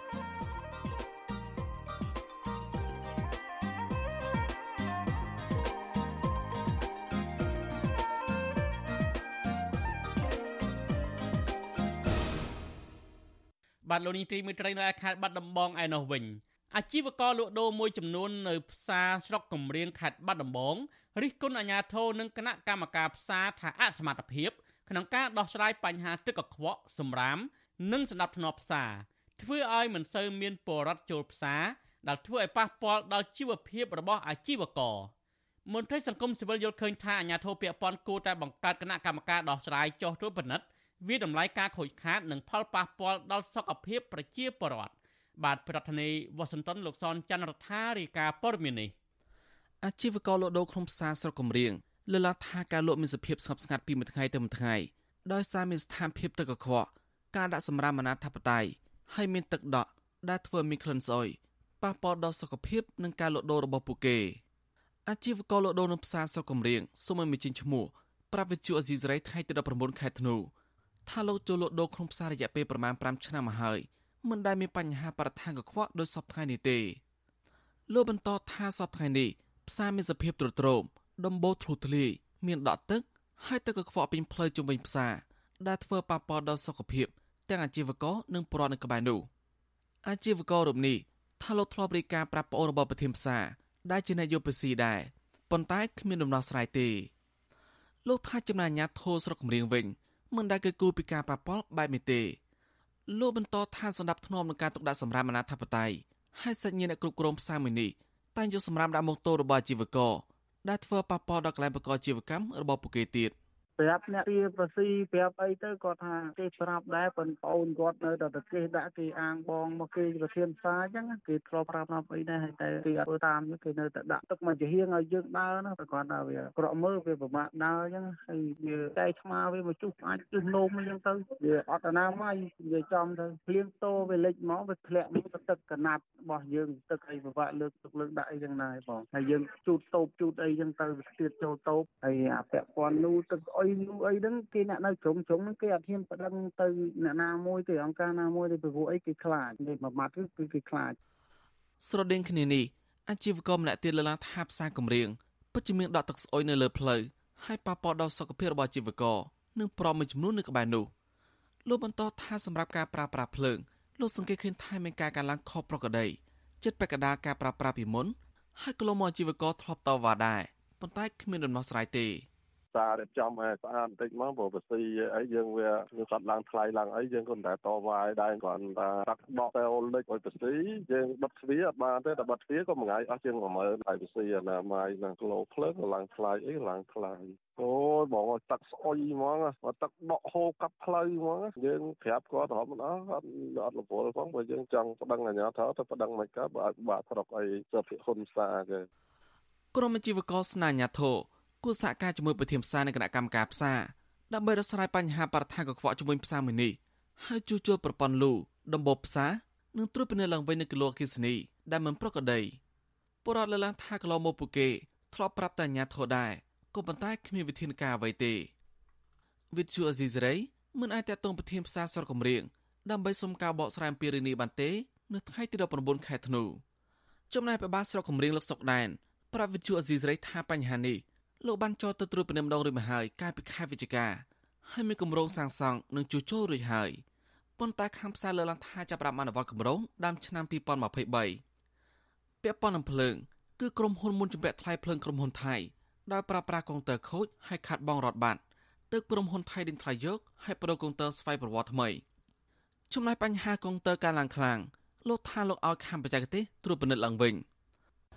ាទលោកនាងទីមេត្រីនៅខេត្តបាត់ដំបងឯនោះវិញអាជីវករលក់ដូរមួយចំនួននៅផ្សារស្រុកកំរៀងខេត្តបាត់ដំបងរិះគន់អាជ្ញាធរនិងគណៈកម្មការផ្សារថាអសមត្ថភាព ក្នុងការដោះស្រាយបញ្ហាទឹកកខ្វក់សម្រាមនិងសណ្ដាប់ធ្នាប់ផ្សារធ្វើឲ្យមិនសូវមានពលរដ្ឋចូលផ្សារដែលធ្វើឲ្យប៉ះពាល់ដល់ជីវភាពរបស់អាជីវករមន្ត្រីសង្គមស៊ីវិលយល់ឃើញថាអាជ្ញាធរពាក់ព័ន្ធគួរតែបង្កើតគណៈកម្មការដោះស្រាយចោះត្រួតពិនិត្យវាតម្លៃការខូចខាតនិងផលប៉ះពាល់ដល់សុខភាពប្រជាពលរដ្ឋបាទប្រធានាធិបតីវ៉ាស៊ីនតោនលោកសនច័ន្ទរដ្ឋារាយការណ៍ព័ត៌មាននេះអាជីវករលក់ដូរក្នុងផ្សារស្រុកកំរៀង លើកឡើងថាការលក់មានសភាពស្ងប់ស្ងាត់ពីមួយថ្ងៃទៅមួយថ្ងៃដោយសារមានស្ថានភាពទឹកកខ្វក់ការដាក់សម្រាមអាណាធិបតេយ្យហើយមានទឹកដក់ដែលធ្វើឲ្យមានក្លិនស្អុយប៉ះពាល់ដល់សុខភាពនិងការលក់ដូររបស់ពួកគេអាជីវករលក់ដូរនៅផ្សារសុកកំរៀងសូមឲ្យមានឈ្មោះប្រាប់វិទ្យុអេស៊ីសរ៉ៃថ្ងៃទី19ខែធ្នូថាលោកចូលលក់ដូរក្នុងផ្សាររយៈពេលប្រមាណ5ឆ្នាំមកហើយមិនដែលមានបញ្ហាបរិស្ថានកខ្វក់ដោយសពថ្ងៃនេះទេលោកបន្តថាសពថ្ងៃនេះផ្សារមានសភាពទ្រុឌទ្រោម ដំបូលធ្លុះធ្លាយមានដក់ទឹក ហើយទឹកកខ្វក់ពេញផ្លូវជុំវិញផ្សារដែលធ្វើប៉ះពាល់ដល់សុខភាពទាំងអាជីវករនិងពលរដ្ឋនៅក្បែរនោះអាជីវកររូបនេះថាលោកធ្លាប់រៀបការប្រាប់ប្អូនរបស់ប្រធានផ្សារដែលជានាយកបស៊ីដែរប៉ុន្តែគ្មានដំណោះស្រាយទេលោកថាចំណាយអាញាធោស្រុកគម្រៀងវិញមិនដែលគេគូពីការប៉ះពាល់បែបនេះទេលោកបន្តថាសម្ដាប់ធ្នាប់នឹងការទុកដាក់សម្រាប់អាណាធិបតេយ្យហើយសញ្ញាអ្នកគ្រប់គ្រងផ្សារមួយនេះតែងយកសម្រាប់ដាក់ម៉ូតូរបស់អាជីវករ ដែលធ្វើប៉ះពាល់ដល់កន្លែងប្រកបអាជីវកម្មរបស់ពួកគេទៀត ប្រាប់អ្នកពីប្រស៊ីប្រាប់អីទៅគាត់ថាគេប្រាប់ដែរប៉ុន្តែបងគាត់នៅតែប្រទេសដាក់គេអាងបងមកគេប្រធានផ្សារអញ្ចឹងគេធ្លាប់ប្រាប់មកអីដែរហើយតែគេអត់ធ្វើតាមគេនៅតែដាក់ទឹកមកជាហៀងឲ្យយើងដើរណាតែគាត់ថាវាក្រក់មើលវាពិបាកដើរអញ្ចឹងហើយវាតែឆ្មាវាមកជុះអាចជុះនោមអញ្ចឹងទៅវាអត់អនាម័យវាចំទៅភ្លៀងតោវាលិចមកវាធ្លាក់មកទឹកកណាត់របស់យើងទឹកអីពិបាកលើកទឹកលើកដាក់អីចឹងដែរបងហើយយើងជូតតូបជូតអីចឹងទៅវាស្ទាតចូលតូបហើយអាពាក់ព័ន្ធនោះទឹកអុយនោះអីហ្នឹងគេអ្នកនៅជ្រុងជ្រុងហ្នឹងគេអត់ហ៊ានប្តឹងទៅអ្នកណាមួយទេអង្គការណាមួយទេពីព្រោះអីគេខ្លាចនិយាយមួយម៉ាត់គឺគេខ្លាចស្រដៀងគ្នានេះអាជីវករម្នាក់ទៀតលើកឡើងថាផ្សារគម្រៀងពិតជាមានដក់ទឹកស្អុយនៅលើផ្លូវហើយប៉ះពាល់ដល់សុខភាពរបស់អាជីវករនិងប្រមមួយចំនួននៅក្បែរនោះលោកបន្តថាសម្រាប់ការប្រើប្រាស់ភ្លើងលោកសង្កេតឃើញថាមានការកើនឡើងខុសប្រក្រតីចិត្តបកដាការប្រើប្រាស់ពីមុនហើយកន្លងមកអាជីវករធ្លាប់តវ៉ាដែរប៉ុន្តែគ្មានដំណោះស្រាយទេ សាររៀបចំឲ្យស្អាតបន្តិចមកព្រោះបស៊ីអីយើងវាយើងគាត់ឡើងថ្លៃឡើងអីយើងគាត់តែតវ៉ាឲ្យដែរគាត់ថាតាក់ដកតែអូលិចឲ្យបស៊ីយើងបិទទ្វារអត់បានទេតែបិទទ្វារក៏មួយថ្ងៃអស់ជាង10000ហើយបស៊ីអាណាម័យនឹងគីឡូភ្លើងក៏ឡើងថ្លៃអីឡើងថ្លៃអូយបងឲ្យទឹកស្អុយហ្មងបើទឹកដក់ហូរកាត់ផ្លូវហ្មងយើងប្រាប់គាត់រហូតមិនអស់អត់អត់រវល់ផងបើយើងចង់ប្តឹងអាជ្ញាធរទៅប្តឹងមិនកើតបើអាចបាក់ស្រុកអីសភិហ៊ុនសាគេក្រុមអាជីវករស្នាអាជ្ញាធរ គួរសហការជាមួយប្រធានផ្សារនិងគណៈកម្មការផ្សារដើម្បីដោះស្រាយបញ្ហាបរិស្ថានកខ្វក់ជំវិញផ្សារមួយនេះហើយជួសជុលប្រព័ន្ធលូដំបូលផ្សារនិងត្រួតពិនិត្យឡើងវិញនៅគីឡូគីសនីដែលមិនប្រក្រតីពលរដ្ឋលើកឡើងថាកន្លងមកពួកគេធ្លាប់ប្រាប់តែអាជ្ញាធរដែរក៏ប៉ុន្តែគ្មានវិធានការអ្វីទេវិទ្យុអេស៊ីសរ៉ៃមិនអាចតតងប្រធានផ្សារស្រុកកំរៀងដើម្បីសុំការបកស្រាយអំពីរឿងនេះបានទេ នៅថ្ងៃទី19ខែធ្នូចំណែកប្របាលស្រុកកំរៀងលោកសុកដែនប្រាប់វិទ្យុអេស៊ីសរ៉ៃថាបញ្ហានេះ លោកបានចោទទៅត្រួតពិនិត្យម្ដងរួចមកហើយកាលពីខែវិច្ឆិកាហើយមានគម្រោងសាងសង់និងជួសជុលរួចហើយប៉ុន្តែខាងផ្សារលើកឡើងថាចាប់ផ្ដើមអនុវត្តគម្រោងដើមឆ្នាំ2023ពាក់ព័ន្ធនឹងភ្លើងគឺក្រុមហ៊ុនមុនជំពាក់ថ្លៃភ្លើងក្រុមហ៊ុនថៃដោយប្រើប្រាស់កុងទ័រខូចហើយខាត់បងរត់បាត់ទើបក្រុមហ៊ុនថៃដេញថ្លៃយកហើយប្រដូរកុងទ័រស្វ័យប្រវត្តិថ្មីចំណែកបញ្ហាកុងទ័រកើនឡើងខ្លាំងលោកថាលោកឲ្យខាងបច្ចេកទេសត្រួតពិនិត្យឡើងវិញ។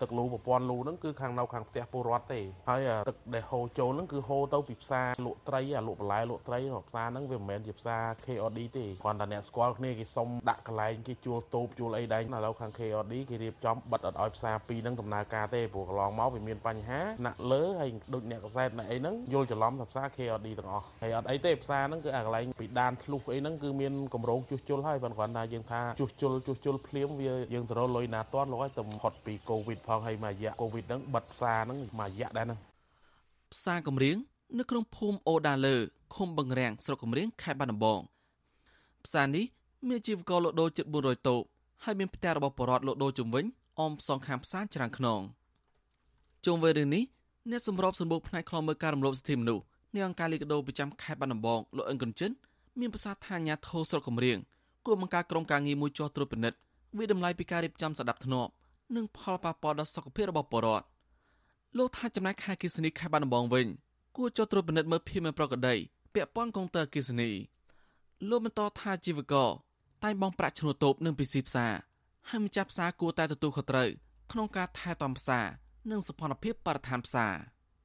ទឹកលូប្រព័ន្ធលូហ្នឹងគឺខាងនៅខាងផ្ទះពលរដ្ឋទេហើយទឹកដែលហូរចូលហ្នឹងគឺហូរទៅពីផ្សារលក់ត្រីអាលក់បន្លែលក់ត្រីផ្សារហ្នឹងវាមិនមែនជាផ្សារ KOD ទេគ្រាន់តែអ្នកស្គាល់គ្នាគេសុំដាក់កន្លែងគេជួលតូបជួលអីដែរឥឡូវខាង KOD គេរៀបចំបិទអត់ឲ្យផ្សារពីរហ្នឹងដំណើរការទេព្រោះកន្លងមកវាមានបញ្ហាណាក់លើហើយដូចអ្នកកសែតអ្នកអីហ្នឹងយល់ច្រឡំថាផ្សារ KOD ទាំងអស់ហើយអត់អីទេផ្សារហ្នឹងគឺអាកន្លែងពីដានធ្លុះអីហ្នឹងគឺមានកម្រងជួសជុលហើយប៉ុន្តែគ្រាន់តែយើងថាជួសជុលជួសជុលភ្លាមវាយើងទៅរលុយណាតន់លោកឲ្យទៅផុតពី COVID ផងហើយមួយរយៈកូវីដហ្នឹងបិទផ្សារហ្នឹងមួយរយៈដែរហ្នឹងផ្សារកំរៀងនៅក្នុងភូមិអូដាលើឃុំបឹងរាំងស្រុកកំរៀងខេត្តបាត់ដំបងផ្សារនេះមានជីវករលក់ដូរជិត400តូបហើយមានផ្ទះរបស់បរតលក់ដូរជំវិញអមសងខាងផ្សារច្រើនខ្នងជុំវិញរឿងនេះអ្នកសម្របសម្បូរផ្នែកខ្លមើលការរំលោភសិទ្ធិមនុស្សនៃអង្គការលីកាដូប្រចាំខេត្តបាត់ដំបងលោកអិនកុនចិនមានប្រសាសន៍ថាញាធោស្រុកកំរៀងគួរបង្ការក្រុមការងារមួយចោះត្រួតពិនិត្យវិតម្លៃពីការរៀបចំសដាប់ធ្នាប់ និងផលប៉ះពាល់ដល់សុខភាពរបស់ប្រជាពលរដ្ឋលោកថាចំណាយខែគិសនីខេត្តបាត់ដំបងវិញគួរចុះត្រួតពិនិត្យមើលភាពមិនប្រក្រតីពាក់ព័ន្ធកុងទ័រគិសនីលោកបន្តថាជីវករតែងបងប្រាក់ឈ្នួលតូបនិងពីស៊ីផ្សារហើយម្ចាស់ផ្សារគួរតែទទួលខុសត្រូវក្នុងការថែទាំផ្សារនិងសុខភាពបរិស្ថានផ្សារ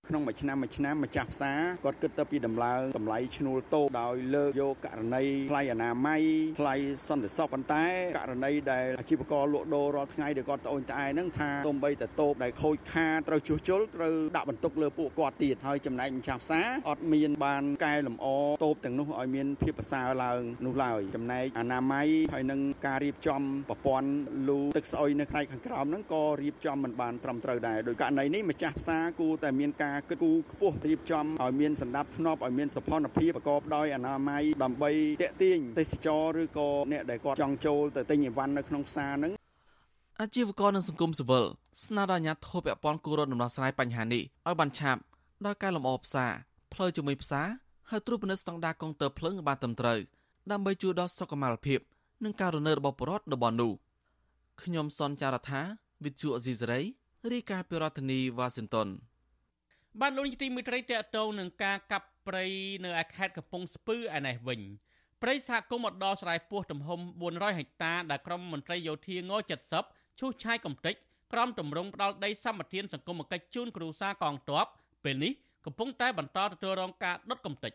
ក្នុងមួយឆ្នាំមួយឆ្នាំម្ចាស់ផ្សារគាត់គិតទៅពីតម្លើងតម្លៃឈ្នួលតូបដោយលើកយកករណីថ្លៃអនាម័យថ្លៃសន្តិសុខប៉ុន្តែករណីដែលអាជីវករលក់ដូររាល់ថ្ងៃដែលគាត់ត្អូញត្អែហ្នឹងថាទំបីតែតូបដែលខូចខាតត្រូវជួសជុលត្រូវដាក់បន្ទុកលើពួកគាត់ទៀតហើយចំណែកម្ចាស់ផ្សារអត់មានបានកែលម្អតូបទាំងនោះឲ្យមានភាពប្រសើរឡើងនោះឡើយចំណែកអនាម័យហើយនឹងការរៀបចំប្រព័ន្ធលូទឹកស្អុយនៅផ្នែកខាងក្រោមហ្នឹងក៏រៀបចំមិនបានត្រឹមត្រូវដែរដោយករណីនេះម្ចាស់ផ្សារគួរតែមានការគិតគូរខ្ពស់រៀបចំឲ្យមានសណ្ដាប់ធ្នាប់ឲ្យមានសុផនភាពប្រកបដោយអនាម័យដើម្បីតេទៀងទេសចរឬក៏អ្នកដែលគាត់ចង់ចូលទៅទិញអីវ៉ាន់នៅក្នុងផ្សារហ្នឹងអាជីវករនិងសង្គមស៊ីវិលស្នើដល់អាជ្ញាធរពាក់ព័ន្ធគូរត់ដំណោះស្រាយបញ្ហានេះឲ្យបានឆាប់ដោយការលម្អផ្សារផ្លូវជាមួយផ្សារហើយត្រួតពិនិត្យស្តង់ដារកុងទ័រភ្លើងឲ្យបានត្រឹមត្រូវដើម្បីជួយដល់សុខុមាលភាពនិងការរស់នៅរបស់ប្រជាពលរដ្ឋនៅបននោះខ្ញុំសនចាររថាវិទ្យុអេស៊ីសរ៉ៃរាយការណ៍ពីរដ្ឋធានីវ៉ាស៊ីនតោន បានលោកនាយទីមេត្រីតកតងនឹងការកាប់ព្រៃនៅឯខេត្តកំពង់ស្ពឺឯនេះវិញព្រៃសហគមន៍អដស្រ័យពោះទំហំ400ហិកតាដែលក្រមមន្ត្រីយោធាង70ឈូសឆាយកំទេចក្រមតម្រង់ផ្ដាល់ដីសម្បត្តិសង្គមកិច្ចជូនគ្រួសារកងទ័ពពេលនេះកំពុងតែបន្តទទួលរងការដុតកំទេច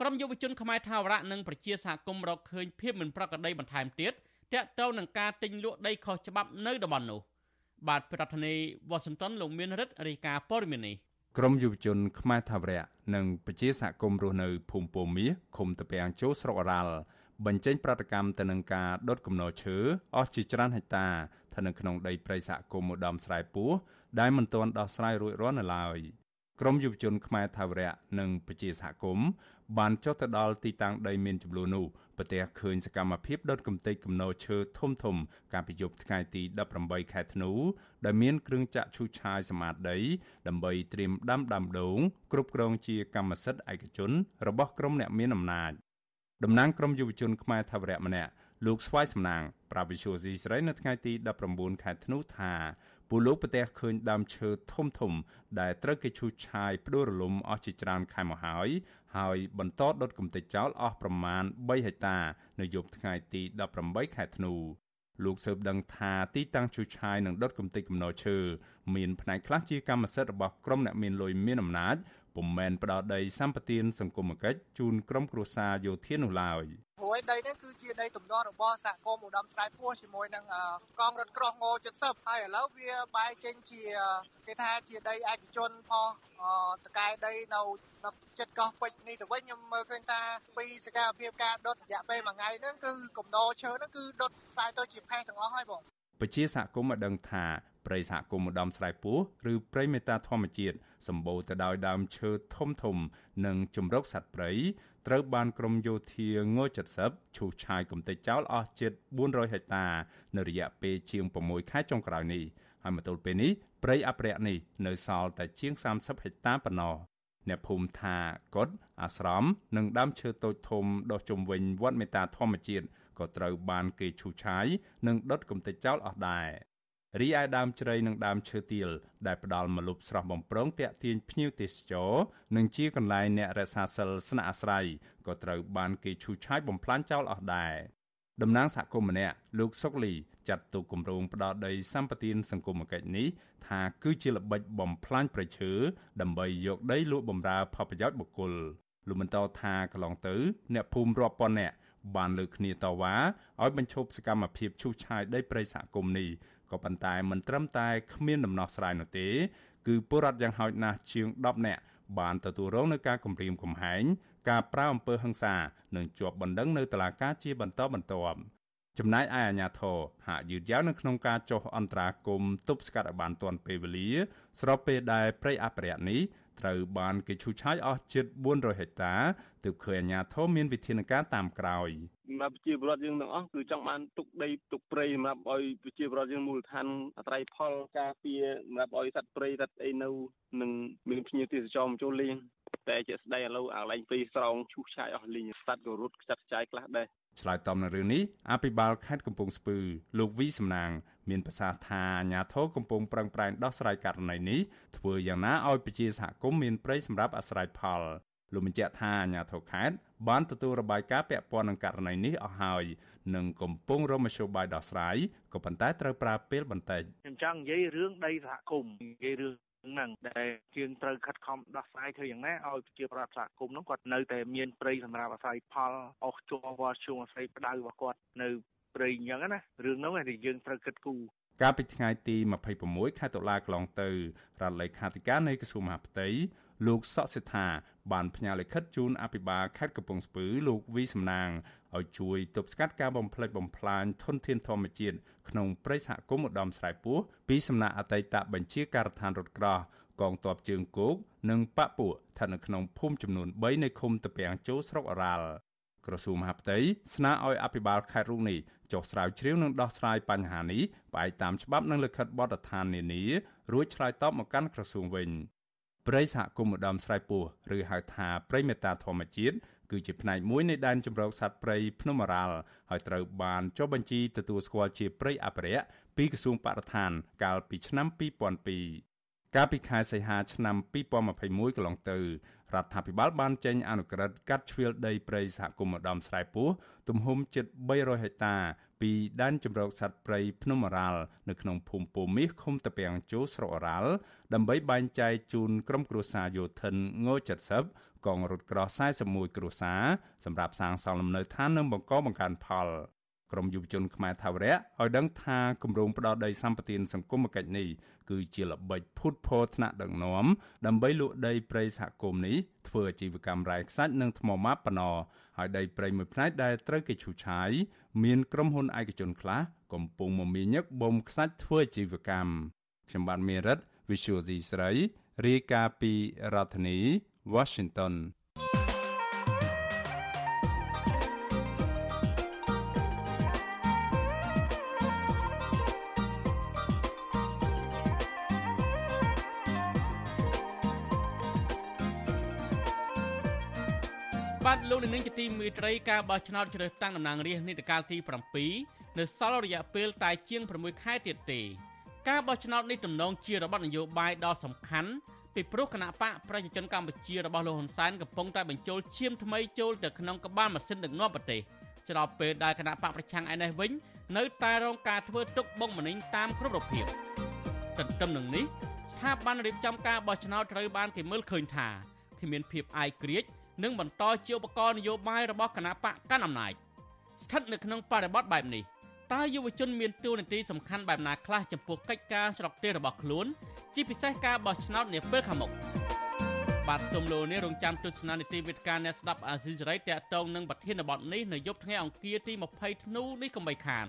ក្រមយុវជនខ្មែរថាវរៈនិងប្រជាសហគមន៍រកឃើញភាពមិនប្រក្រតីបន្ថែមទៀតតាក់ទងនឹងការទិញលក់ដីខុសច្បាប់នៅតំបន់នោះបាទប្រធានាធិបតីវ៉ាស៊ីនតោនលោកមានរិទ្ធរាយការណ៍ព័ត៌មាននេះ ក្រមយុវជនខ្មែរថាវរៈនិងប្រជាសហគមន៍រស់នៅភូមិពោមាសឃុំតាពាំងចូលស្រុកអរ៉ាល់បញ្ចេញប្រតិកម្មទៅនឹងការដុតគំនរឈើអស់ជាច្រើនហិកតាស្ថិតនៅក្នុងដីព្រៃសហគមន៍ឧត្តមស្រែពោះដែលមិនទាន់ដោះស្រាយរួចរាល់នៅឡើយ ក្រមយុវជនខ្មែរថាវរៈនិងប្រជាសហគមន៍បានចុះទៅដល់ទីតាំងដីមានចំនួននោះប្រទះឃើញសកម្មភាពដុតកំទេចគំនរឈើធំធំ កាលពីយប់ថ្ងៃទី18ខែធ្នូដែលមានគ្រឿងចាក់ឈូសឆាយសមាតដី ដើម្បីត្រៀមដាំដើមដូងគ្រប់គ្រងជាកម្មសិទ្ធិឯកជន របស់ក្រុមអ្នកមានអំណាចតំណាងក្រមយុវជនខ្មែរថាវរៈម្នាក់លោកស្វាយសំណាងប្រាវិសុយស៊ីស្រីនៅថ្ងៃទី19ខែធ្នូថា ពលលោកប្រទះឃើញដើមឈើធំធំ ដែលត្រូវគេឈូសឆាយផ្ដួលរលំអស់ជាច្រើនខែមកហើយហើយបន្តដុតកំទេចចោលអស់ប្រមាណ3ហិកតា នៅយប់ថ្ងៃទី18ខែធ្នូលោកសើបដឹងថាទីតាំងឈូសឆាយនិងដុតកំទេចកំណរឈើមានផ្នែកខ្លះជាកម្មសិទ្ធិរបស់ក្រុមអ្នកមានលុយមានអំណាច ពុំមែនផ្ដោតដីសម្បត្តិសង្គមគិច្ចជូនក្រុមគ្រួសារយោធានោះឡើយ។ព្រោះដីនេះគឺជាដីទំនាស់របស់សហគមន៍ឧត្តមស្រែពោះជាមួយនឹងកងរថក្រោះង70ហើយឥឡូវវាបែរចេញជាគេថាជាដីឯកជនផងតកែដីនៅនៅចិត្តកោះពេជ្រនេះទៅវិញខ្ញុំមើលឃើញថាពីសកម្មភាពការដុតរយៈពេលមួយថ្ងៃហ្នឹងគឺកំណោឈើហ្នឹងគឺដុតតែទៅជាផេះទាំងអស់ហើយបង ពជាសហគមន៍បានដឹងថាព្រៃសហគមន៍ឧត្តមស្រែពោះឬព្រៃមេតាធម្មជាតិសម្បូរទៅដោយដើមឈើធំធំ និងជំរកសត្វព្រៃត្រូវបានក្រមយោធាង70ឈូសឆាយកំទេចចោលអស់ជិត400ហិកតា នៅរយៈពេលជាង6ខែចុងក្រោយនេះហើយមកទល់ពេលនេះព្រៃអភិរក្សនេះនៅសល់តែជាង30ហិកតាប៉ុណ្ណោះអ្នកភូមិថាកុដអាស្រម និងដើមឈើតូចធំដុះជុំវិញវត្តមេតាធម្មជាតិ ក៏ត្រូវបានគេឈូសឆាយនិងដុតកំទេចចោលអស់ដែររីឯដើមជ្រៃនិងដើមឈើទាលដែលផ្ដល់មលុបស្រស់បំព្រងតាក់ទាញភ្ញៀវទេសចរនិងជាកន្លែងអ្នករក្សាសិលស្នាក់អាស្រ័យក៏ត្រូវបានគេឈូសឆាយបំផ្លាញចោលអស់ដែរតំណាងសហគមន៍ម្នាក់លោកសុកលីចាត់ទុកគម្រោងផ្ដោតដីសម្បត្តិសង្គមគិច្ចនេះថាគឺជាល្បិចបំផ្លាញប្រៃឈើដើម្បីយកដីលក់បំរើផលប្រយោជន៍បុគ្គលលោកបន្តថាកន្លងទៅ អ្នកភូមិរាប់ពាន់នាក់ បានលើកគ្នាតវ៉ាឲ្យបញ្ឈប់សកម្មភាពឈូសឆាយដីព្រៃសហគមន៍នេះក៏ប៉ុន្តែមិនត្រឹមតែគ្មានដំណោះស្រាយនោះទេគឺពលរដ្ឋយ៉ាងហោចណាស់ជាង10នាក់បានទទួលរងនឹងការគំរាមកំហែងការប្រើអំពើហិង្សានិងជាប់បណ្ដឹងនៅតុលាការជាបន្តបន្ទាប់ចំណែកឯអាជ្ញាធរហាក់យឺតយ៉ាវនៅក្នុងការចុះអន្តរាគមន៍ទប់ស្កាត់ឲ្យបានទាន់ពេលវេលា ស្របពេលដែលព្រៃអភិរក្សនេះ ត្រូវបានគេឈូសឆាយអស់ជិត400ហិកតាទើបឃើញអាជ្ញាធរមានវិធានការតាមក្រោយសម្រាប់ប្រជាពលរដ្ឋយើងទាំងអស់គឺចង់បានទុកដីទុកព្រៃសម្រាប់ឲ្យប្រជាពលរដ្ឋយើងមូលដ្ឋានអត្រ័យផលការពារសម្រាប់ឲ្យសត្វព្រៃសត្វអីនៅនឹងមានភ្ញៀវទេសចរមកចូលលេងតែជាស្ដីឥឡូវអាឡែងពីស្រោងឈូសឆាយអស់លីងសត្វក៏រត់ខ្ចាត់ខ្ចាយខ្លះដែរ ឆ្លើយតបនឹងរឿងនេះអភិបាលខេត្តកំពង់ស្ពឺលោកវីសំណាង មានប្រសាសន៍ថាអាញាធរកំពុងប្រឹងប្រែងដោះស្រាយករណីនេះធ្វើយ៉ាងណាឲ្យប្រជាសហគមន៍មានប្រ័យសម្រាប់អាស្រ័យផលលោកបញ្ជាក់ថាអាញាធរខេត្តបានទទួលរបាយការណ៍ពាក់ព័ន្ធនឹងករណីនេះអស់ហើយនិងកំពុងរកមធ្យោបាយដោះស្រាយក៏ប៉ុន្តែត្រូវប្រើពេលបន្តិចខ្ញុំចង់និយាយរឿងដីសហគមន៍និយាយរឿង ហ្នឹងដែលយើងត្រូវខិតខំដោះស្រាយធ្វើយ៉ាងណាឲ្យប្រជាប្រដ្ឋសហគមន៍ហ្នឹងគាត់នៅតែមានព្រៃសម្រាប់អាស្រ័យផលអស់ជ័រវត្តជួងអាស្រ័យផ្ដៅរបស់គាត់នៅព្រៃអញ្ចឹងណារឿងហ្នឹងឯងយើងត្រូវគិតគូរកាលពីថ្ងៃទី26ខែតុលាកន្លងទៅរដ្ឋលេខាធិការនៃក្រសួងមហាផ្ទៃ លោកសកសិដ្ឋាបានផ្ញើលិខិតជូនអភិបាលខេត្តកំពង់ស្ពឺលោកវីសំណាងឲ្យជួយទប់ស្កាត់ការបំផ្លិចបំផ្លាញធនធានធម្មជាតិក្នុងព្រៃសហគមន៍ឧត្តមស្រែពោះពីសំណាក់អតីតបញ្ជាការដ្ឋានរថក្រោះកងទ័ពជើងគោកនិងបពពួកស្ថិតនៅក្នុងភូមិចំនួន3នៃឃុំតពាំងជោស្រុកអរ៉ាល់ក្រសួងមហាផ្ទៃស្នើឲ្យអភិបាលខេត្តរូបនេះចុះស្រាវជ្រាវនិងដោះស្រាយបញ្ហានេះផ្អែកតាមច្បាប់និងលិខិតបទដ្ឋាននានារួចឆ្លើយតបមកកាន់ក្រសួងវិញ ព្រៃសហគមន៍ឧត្តមស្រែពោះឬហៅថាព្រៃមេតាធម្មជាតិគឺជាផ្នែកមួយនៃដែនជម្រកសត្វព្រៃភ្នំអរ៉ាល់ហើយត្រូវបានចុះបញ្ជីទទួលស្គាល់ជាព្រៃអភិរក្សពីក្រសួងបរិស្ថាន កាលពីឆ្នាំ2002កាលពីខែសីហាឆ្នាំ2021កន្លងទៅរដ្ឋាភិបាលបានចេញអនុក្រឹត្យកាត់ជ្រៀលដីព្រៃសហគមន៍ម្ដំស្រែពោះទំហំជិត300ហិកតា ពីដែនជម្រកសត្វព្រៃភ្នំអរ៉ាល់នៅក្នុងភូមិពោមាសឃុំតាពាំងជោស្រុកអរ៉ាល់ដើម្បីបែងចែកជូនក្រុមគ្រួសារយោធិនង70កងរថក្រោះ41គ្រួសារសម្រាប់សាងសង់លំនៅឋាននិងបង្កបង្កើនផល ក្រមយុវជនខ្មែរថាវរៈឲ្យដឹងថាគម្រោងផ្ដោតដីសម្បត្តិសង្គមគិច្ចនេះគឺជាល្បិចភូតផរថ្នាក់ដឹកនាំដើម្បីលក់ដីព្រៃសហគមន៍នេះធ្វើអាជីវកម្មរ៉ែខ្សាច់និងថ្មម៉ាបបណ្ណហើយដីព្រៃមួយផ្នែកដែលត្រូវគេឈូសឆាយមានក្រុមហ៊ុនឯកជនខ្លះកំពុងមមាញឹកបំខ្សាច់ធ្វើអាជីវកម្មខ្ញុំបាទមេរិត Visual C ស្រីរាយការណ៍ពីរដ្ឋធានី Washington នាងជាទីមេត្រីការបោះឆ្នោតជ្រើសតាំងតំណាងរាស្ត្រនីតិកាលទី7នៅសល់រយៈពេលតែជាង6ខែទៀតទេការបោះឆ្នោតនេះទំនងជារបបនយោបាយដ៏សំខាន់ពីព្រោះគណៈបកប្រជាជនកម្ពុជារបស់លោកហ៊ុនសែនកំពុងតែបញ្ចូលឈាមថ្មីចូលទៅក្នុងក្បាលម៉ាស៊ីនដឹកនាំប្រទេសច្រកពេលដែលគណៈបកប្រឆាំងឯនេះវិញនៅតែរងការធ្វើទុកបុកម្នេញតាមគ្រប់រូបភាពទន្ទឹមនឹងនេះស្ថាប័នរៀបចំការបោះឆ្នោតត្រូវបានគេមើលឃើញថាគ្មានភាពអាយក្រិច និងបន្តជាឧបករណ៍នយោបាយរបស់គណៈបកកាន់អំណាចស្ថិតនៅក្នុងបរិបទបែបនេះតើយុវជនមានតួនាទីសំខាន់បែបណាខ្លះចំពោះកិច្ចការស្រុកទេសរបស់ខ្លួន ជាពិសេសការបោះឆ្នោតនាពេលខាងមុខបាទសូមលោកនេះរងចាំទស្សនានីតិវិទ្យាអ្នកស្ដាប់អាស៊ីសេរីតកតងនឹងប្រធានបទនេះនៅយប់ថ្ងៃអង្គារទី20ធ្នូនេះកុំបីខាន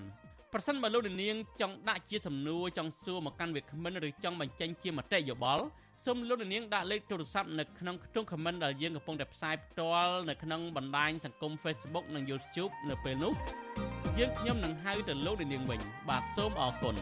ប្រសិនបើលោកនាងចង់ដាក់ជាសំណួរចង់សួរមកកាន់វាគ្មិនឬចង់បញ្ចេញជាមតិយោបល់ សូមលោកនាងដាក់លេខទូរស័ព្ទនៅក្នុងខ្ទង់ comment ដែលយើងកំពុងតែផ្សាយផ្ទាល់នៅក្នុងបណ្ដាញសង្គម Facebook និង YouTube នៅពេលនោះយើងខ្ញុំនឹងហៅទៅលោកនាងវិញបាទសូមអរគុណ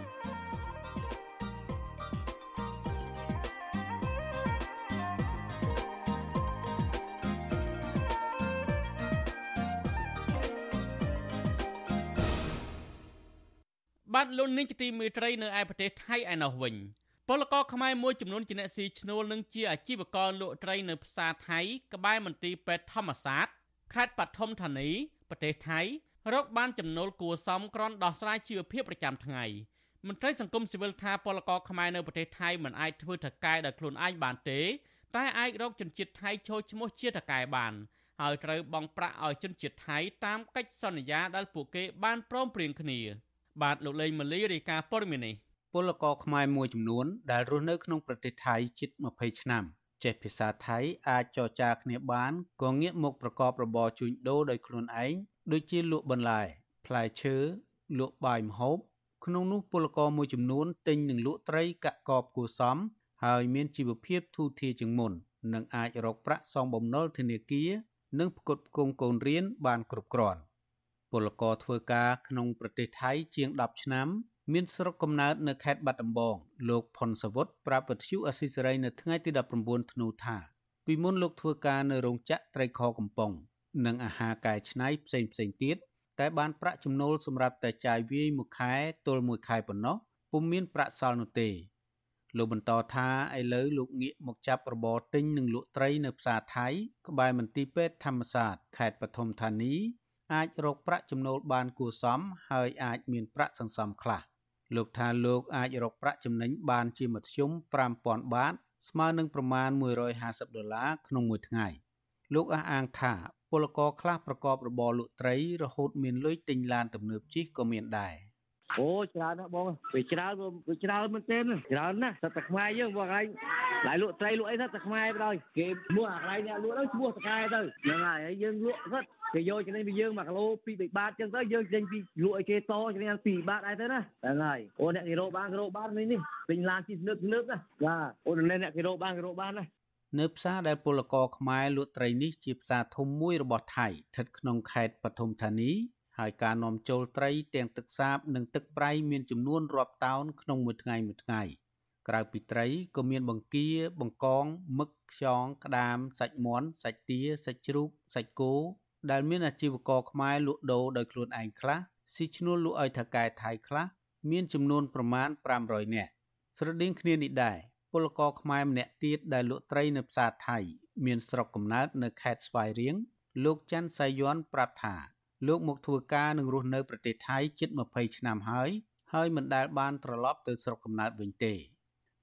បាទលោកនាងជាទីមេត្រីនៅឯប្រទេសថៃឯណោះវិញ ពលករខ្មែរមួយចំនួនជាអ្នកស៊ីឈ្នួលនិងជាអាជីវករលក់ត្រីនៅផ្សារថៃក្បែរមន្ទីរពេទ្យធម្មសាស្ត្រខេត្តបឋមធានីប្រទេសថៃរកបានចំណូលគួរសមក្រន់ដោះស្រាយជីវភាពប្រចាំថ្ងៃមន្ត្រីសង្គមស៊ីវិលថាពលករខ្មែរនៅប្រទេសថៃមិនអាចធ្វើថកែដោយខ្លួនឯងបានទេ តែអាចរកជនជាតិថៃចូលឈ្មោះជាថកែបានហើយត្រូវបង់ប្រាក់ឲ្យជនជាតិថៃតាមកិច្ចសន្យាដែលពួកគេបានព្រមព្រៀងគ្នា បាទលោកលេងម៉ាលីរាយការណ៍ព័ត៌មាននេះ ពលករខ្មែរមួយចំនួនដែលរស់នៅក្នុងប្រទេសថៃជិត20ឆ្នាំចេះភាសាថៃអាចចរចាគ្នាបានក៏ងាកមកប្រកបរបរជួញដូរដោយខ្លួនឯងដូចជាលក់បន្លែផ្លែឈើលក់បាយម្ហូបក្នុងនោះពលករមួយចំនួនទិញនិងលក់ត្រីកាក់កបគួសមហើយមានជីវភាពធូរធារជាងមុននិងអាចរកប្រាក់សងបំណុលធនាគារនិងផ្គត់ផ្គង់កូនរៀនបានគ្រប់គ្រាន់ពលករធ្វើការក្នុងប្រទេសថៃជាង10ឆ្នាំ មានស្រុកកំណើតនៅខេត្តបាត់ដំបងលោកផុនសវុតប្រាប់វិទ្យុអស៊ីសេរីនៅថ្ងៃទី19ធ្នូថាពីមុនលោកធ្វើការនៅរោងចក្រត្រីខកំប៉ុងនិងអាហារកែច្នៃផ្សេងផ្សេងទៀតតែបានប្រាក់ចំណូលសម្រាប់តែចាយវាយមួយខែទល់មួយខែប៉ុណ្ណោះពុំមានប្រាក់សល់នោះទេលោកបន្តថាឥឡូវលោកងាកមកចាប់របរទិញនិងលក់ត្រីនៅផ្សារថៃក្បែរមន្ទីរពេទ្យធម្មសាស្ត្រខេត្តបឋមធានីអាចរកប្រាក់ចំណូលបានគួរសមហើយអាចមានប្រាក់សន្សំខ្លះ លោកថាលោកអាចរកប្រាក់ចំណេញបានជាមធ្យម5000បាត ស្មើនឹងប្រមាណ150ដុល្លារក្នុងមួយថ្ងៃលោកអះអាងថាពលករខ្លះប្រកបរបរលក់ត្រីរហូតមានលុយទិញឡានទំនើបជិះក៏មានដែរអូច្រើនណាស់បងវាច្រើនវាច្រើនមែនទែនច្រើនណាស់សត្វតែខ្មែរយើងបងឯងឡាយលក់ត្រីលក់អីសត្វតែខ្មែរបណ្ដោយគេឈ្មោះអាកន្លែងអ្នកលក់ទៅឈ្មោះតកែទៅហ្នឹងហើយហើយយើងលក់សត្វ គេយកចំណេញពីយើង1គីឡូ2 3បាតចឹងទៅយើងចេញពីលក់ឲ្យគេតចំណេញ2បាតដែរទៅណាហ្នឹងហើយអូអ្នកគេរកបានគេរកបាននេះនេះពេញឡានជិះលើកលើកណាបាទអូអ្នកគេរកបានគេរកបានណានៅផ្សារដែលពលករខ្មែរលក់ត្រីនេះជាផ្សារធំមួយរបស់ថៃស្ថិតក្នុងខេត្តបឋមធានីហើយការនាំចូលត្រីទាំងទឹកសាបនិងទឹកប្រៃមានចំនួនរាប់តោនក្នុងមួយថ្ងៃមួយថ្ងៃក្រៅពីត្រីក៏មានបង្គាបង្កងមឹកខ្យងក្តាមសាច់មាន់សាច់ទាសាច់ជ្រូកសាច់គោ ដែលមានអាជីវករខ្មែរលក់ដូរដោយខ្លួនឯងខ្លះស៊ីឈ្នួលលក់ឲ្យថៅកែថៃខ្លះមានចំនួនប្រមាណ500នាក់ស្រដៀងគ្នានេះដែរពលករខ្មែរម្នាក់ទៀតដែលលក់ត្រីនៅផ្សារថៃ មានស្រុកកំណើតនៅខេត្តស្វាយរៀងលោកច័ន្ទសៃយ័នប្រាប់ថាលោកមកធ្វើការនិងរស់នៅប្រទេសថៃជិត20ឆ្នាំហើយហើយមិនដែលបានត្រឡប់ទៅស្រុកកំណើតវិញទេ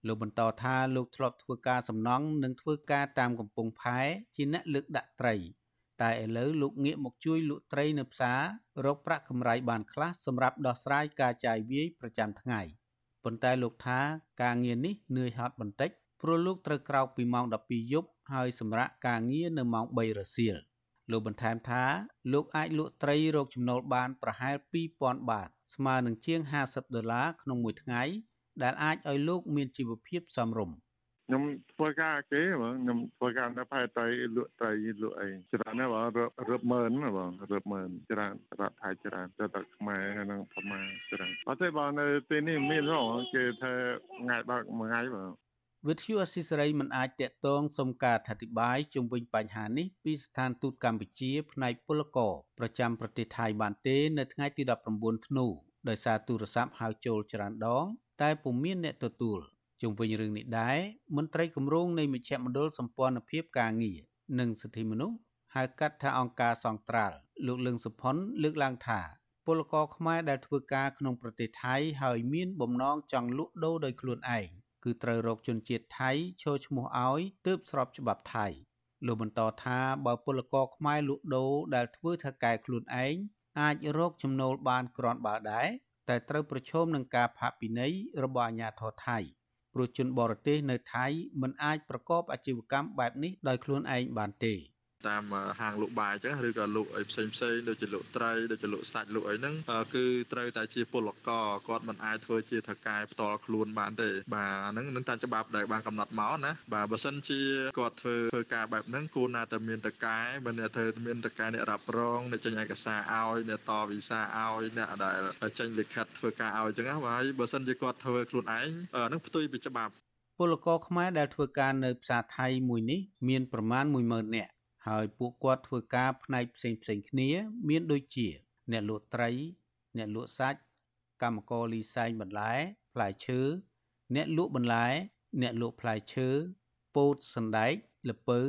លោកបន្តថាលោកធ្លាប់ធ្វើការសំណង់និងធ្វើការតាមកំពង់ផែជាអ្នកលើកដាក់ត្រី តែឥឡូវលោកងាកមកជួយលក់ត្រីនៅផ្សាររកប្រាក់កម្រៃបានខ្លះសម្រាប់ដោះស្រាយការចាយវាយប្រចាំថ្ងៃប៉ុន្តែលោកថាការងារនេះនឿយហត់បន្តិចព្រោះលោកត្រូវក្រោកពីម៉ោង12យប់ហើយសម្រាកការងារនៅម៉ោង3រសៀលលោកបន្ថែមថាលោកអាចលក់ត្រីរកចំណូលបានប្រហែល2000បាត ស្មើនឹងជាង50ដុល្លារក្នុងមួយថ្ងៃដែលអាចឲ្យលោកមានជីវភាពសមរម្យ ខ្ញុំធ្វើការគេបងខ្ញុំធ្វើការនៅផែត្រីលក់ត្រីលក់អីច្រើនណាស់បងរឹបម៉ឺនបងរឹបម៉ឺនច្រើនរដ្ឋថៃច្រើនទៅតែខ្មែរនិងប្រមាច្រើនអត់ទេបងនៅទីនេះមានហ៎គេថាថ្ងៃបើកមួយថ្ងៃបងវិទ្យុអស៊ីសេរីមិនអាចតាក់ទងសុំការអធិប្បាយជុំវិញបញ្ហានេះពីស្ថានទូតកម្ពុជាផ្នែកពលករប្រចាំប្រទេសថៃបានទេ នៅថ្ងៃទី19ធ្នូដោយសារទូរស័ព្ទហៅចូលច្រើនដង តែពុំមានអ្នកទទួល ជុំវិញរឿងនេះដែរមន្ត្រីគម្រោងនៃមជ្ឈមណ្ឌលសម្ព័ន្ធភាពការងារនិងសិទ្ធិមនុស្សហៅកាត់ថាអង្គការសង្ត្រាល់លោកលឹងសុផុនលើកឡើងថាពលករខ្មែរដែលធ្វើការក្នុងប្រទេសថៃហើយមានបំណងចង់លក់ដូរដោយខ្លួនឯងគឺត្រូវរកជនជាតិថៃចូលឈ្មោះឲ្យទើបស្របច្បាប់ថៃលោកបន្តថាបើពលករខ្មែរលក់ដូរដែលធ្វើធ្វើការខ្លួនឯងអាចរកចំណូលបានគ្រាន់បើដែរតែត្រូវប្រឈមនឹងការផាកពិន័យរបស់អាជ្ញាធរថៃ ព្រោះជនបរទេសនៅថៃមិនអាចប្រកបអាជីវកម្មបែបនេះដោយខ្លួនឯងបានទេ។ តាមហាងលក់បាយអញ្ចឹងឬក៏លក់អីផ្សេងផ្សេងដូចជាលក់ត្រីដូចជាលក់សាច់លក់អីហ្នឹងគឺត្រូវតែជាពលករគាត់មិនអាចធ្វើជាថកែផ្ទាល់ខ្លួនបានទេបាទអាហ្នឹងនឹងតាមច្បាប់ដែលបានកំណត់មកណាបាទបើសិនជាគាត់ធ្វើធ្វើការបែបហ្នឹងគួរណាតែមានតកែមិនថាធ្វើមានតកែអ្នករ៉ាប់រងអ្នកចេញឯកសារឲ្យអ្នកតវីសាឲ្យអ្នកដែលចេញលិខិតធ្វើការឲ្យអញ្ចឹងណាហើយបើសិនជាគាត់ធ្វើខ្លួនឯងហ្នឹងផ្ទុយពីច្បាប់ពលករខ្មែរដែលធ្វើការនៅផ្សារថៃមួយនេះមានប្រមាណ10000នាក់ ហើយពួកគាត់ធ្វើការផ្នែកផ្សេងផ្សេងគ្នា មានដូចជា អ្នកលក់ត្រី អ្នកលក់សាច់កម្មករលីសែងបន្លែផ្លែឈើអ្នកលក់បន្លែ អ្នកលក់ផ្លែឈើពោតសណ្ដែកល្ពៅ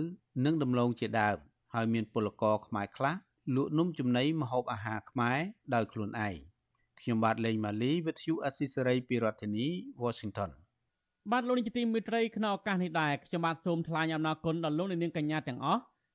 និងដំឡូងជាដើមហើយមានពលករខ្មែរខ្លះលក់នំចំណីម្ហូបអាហារខ្មែរដោយខ្លួនឯងខ្ញុំបាទលេងម៉ាលីវិទ្យុអស៊ីសេរីពីរដ្ឋធានី Washington បាទលោកនាយកទីមេត្រីក្នុងឱកាសនេះដែរខ្ញុំបាទសូមថ្លែងអំណរគុណដល់លោកនាងកញ្ញាទាំងអស់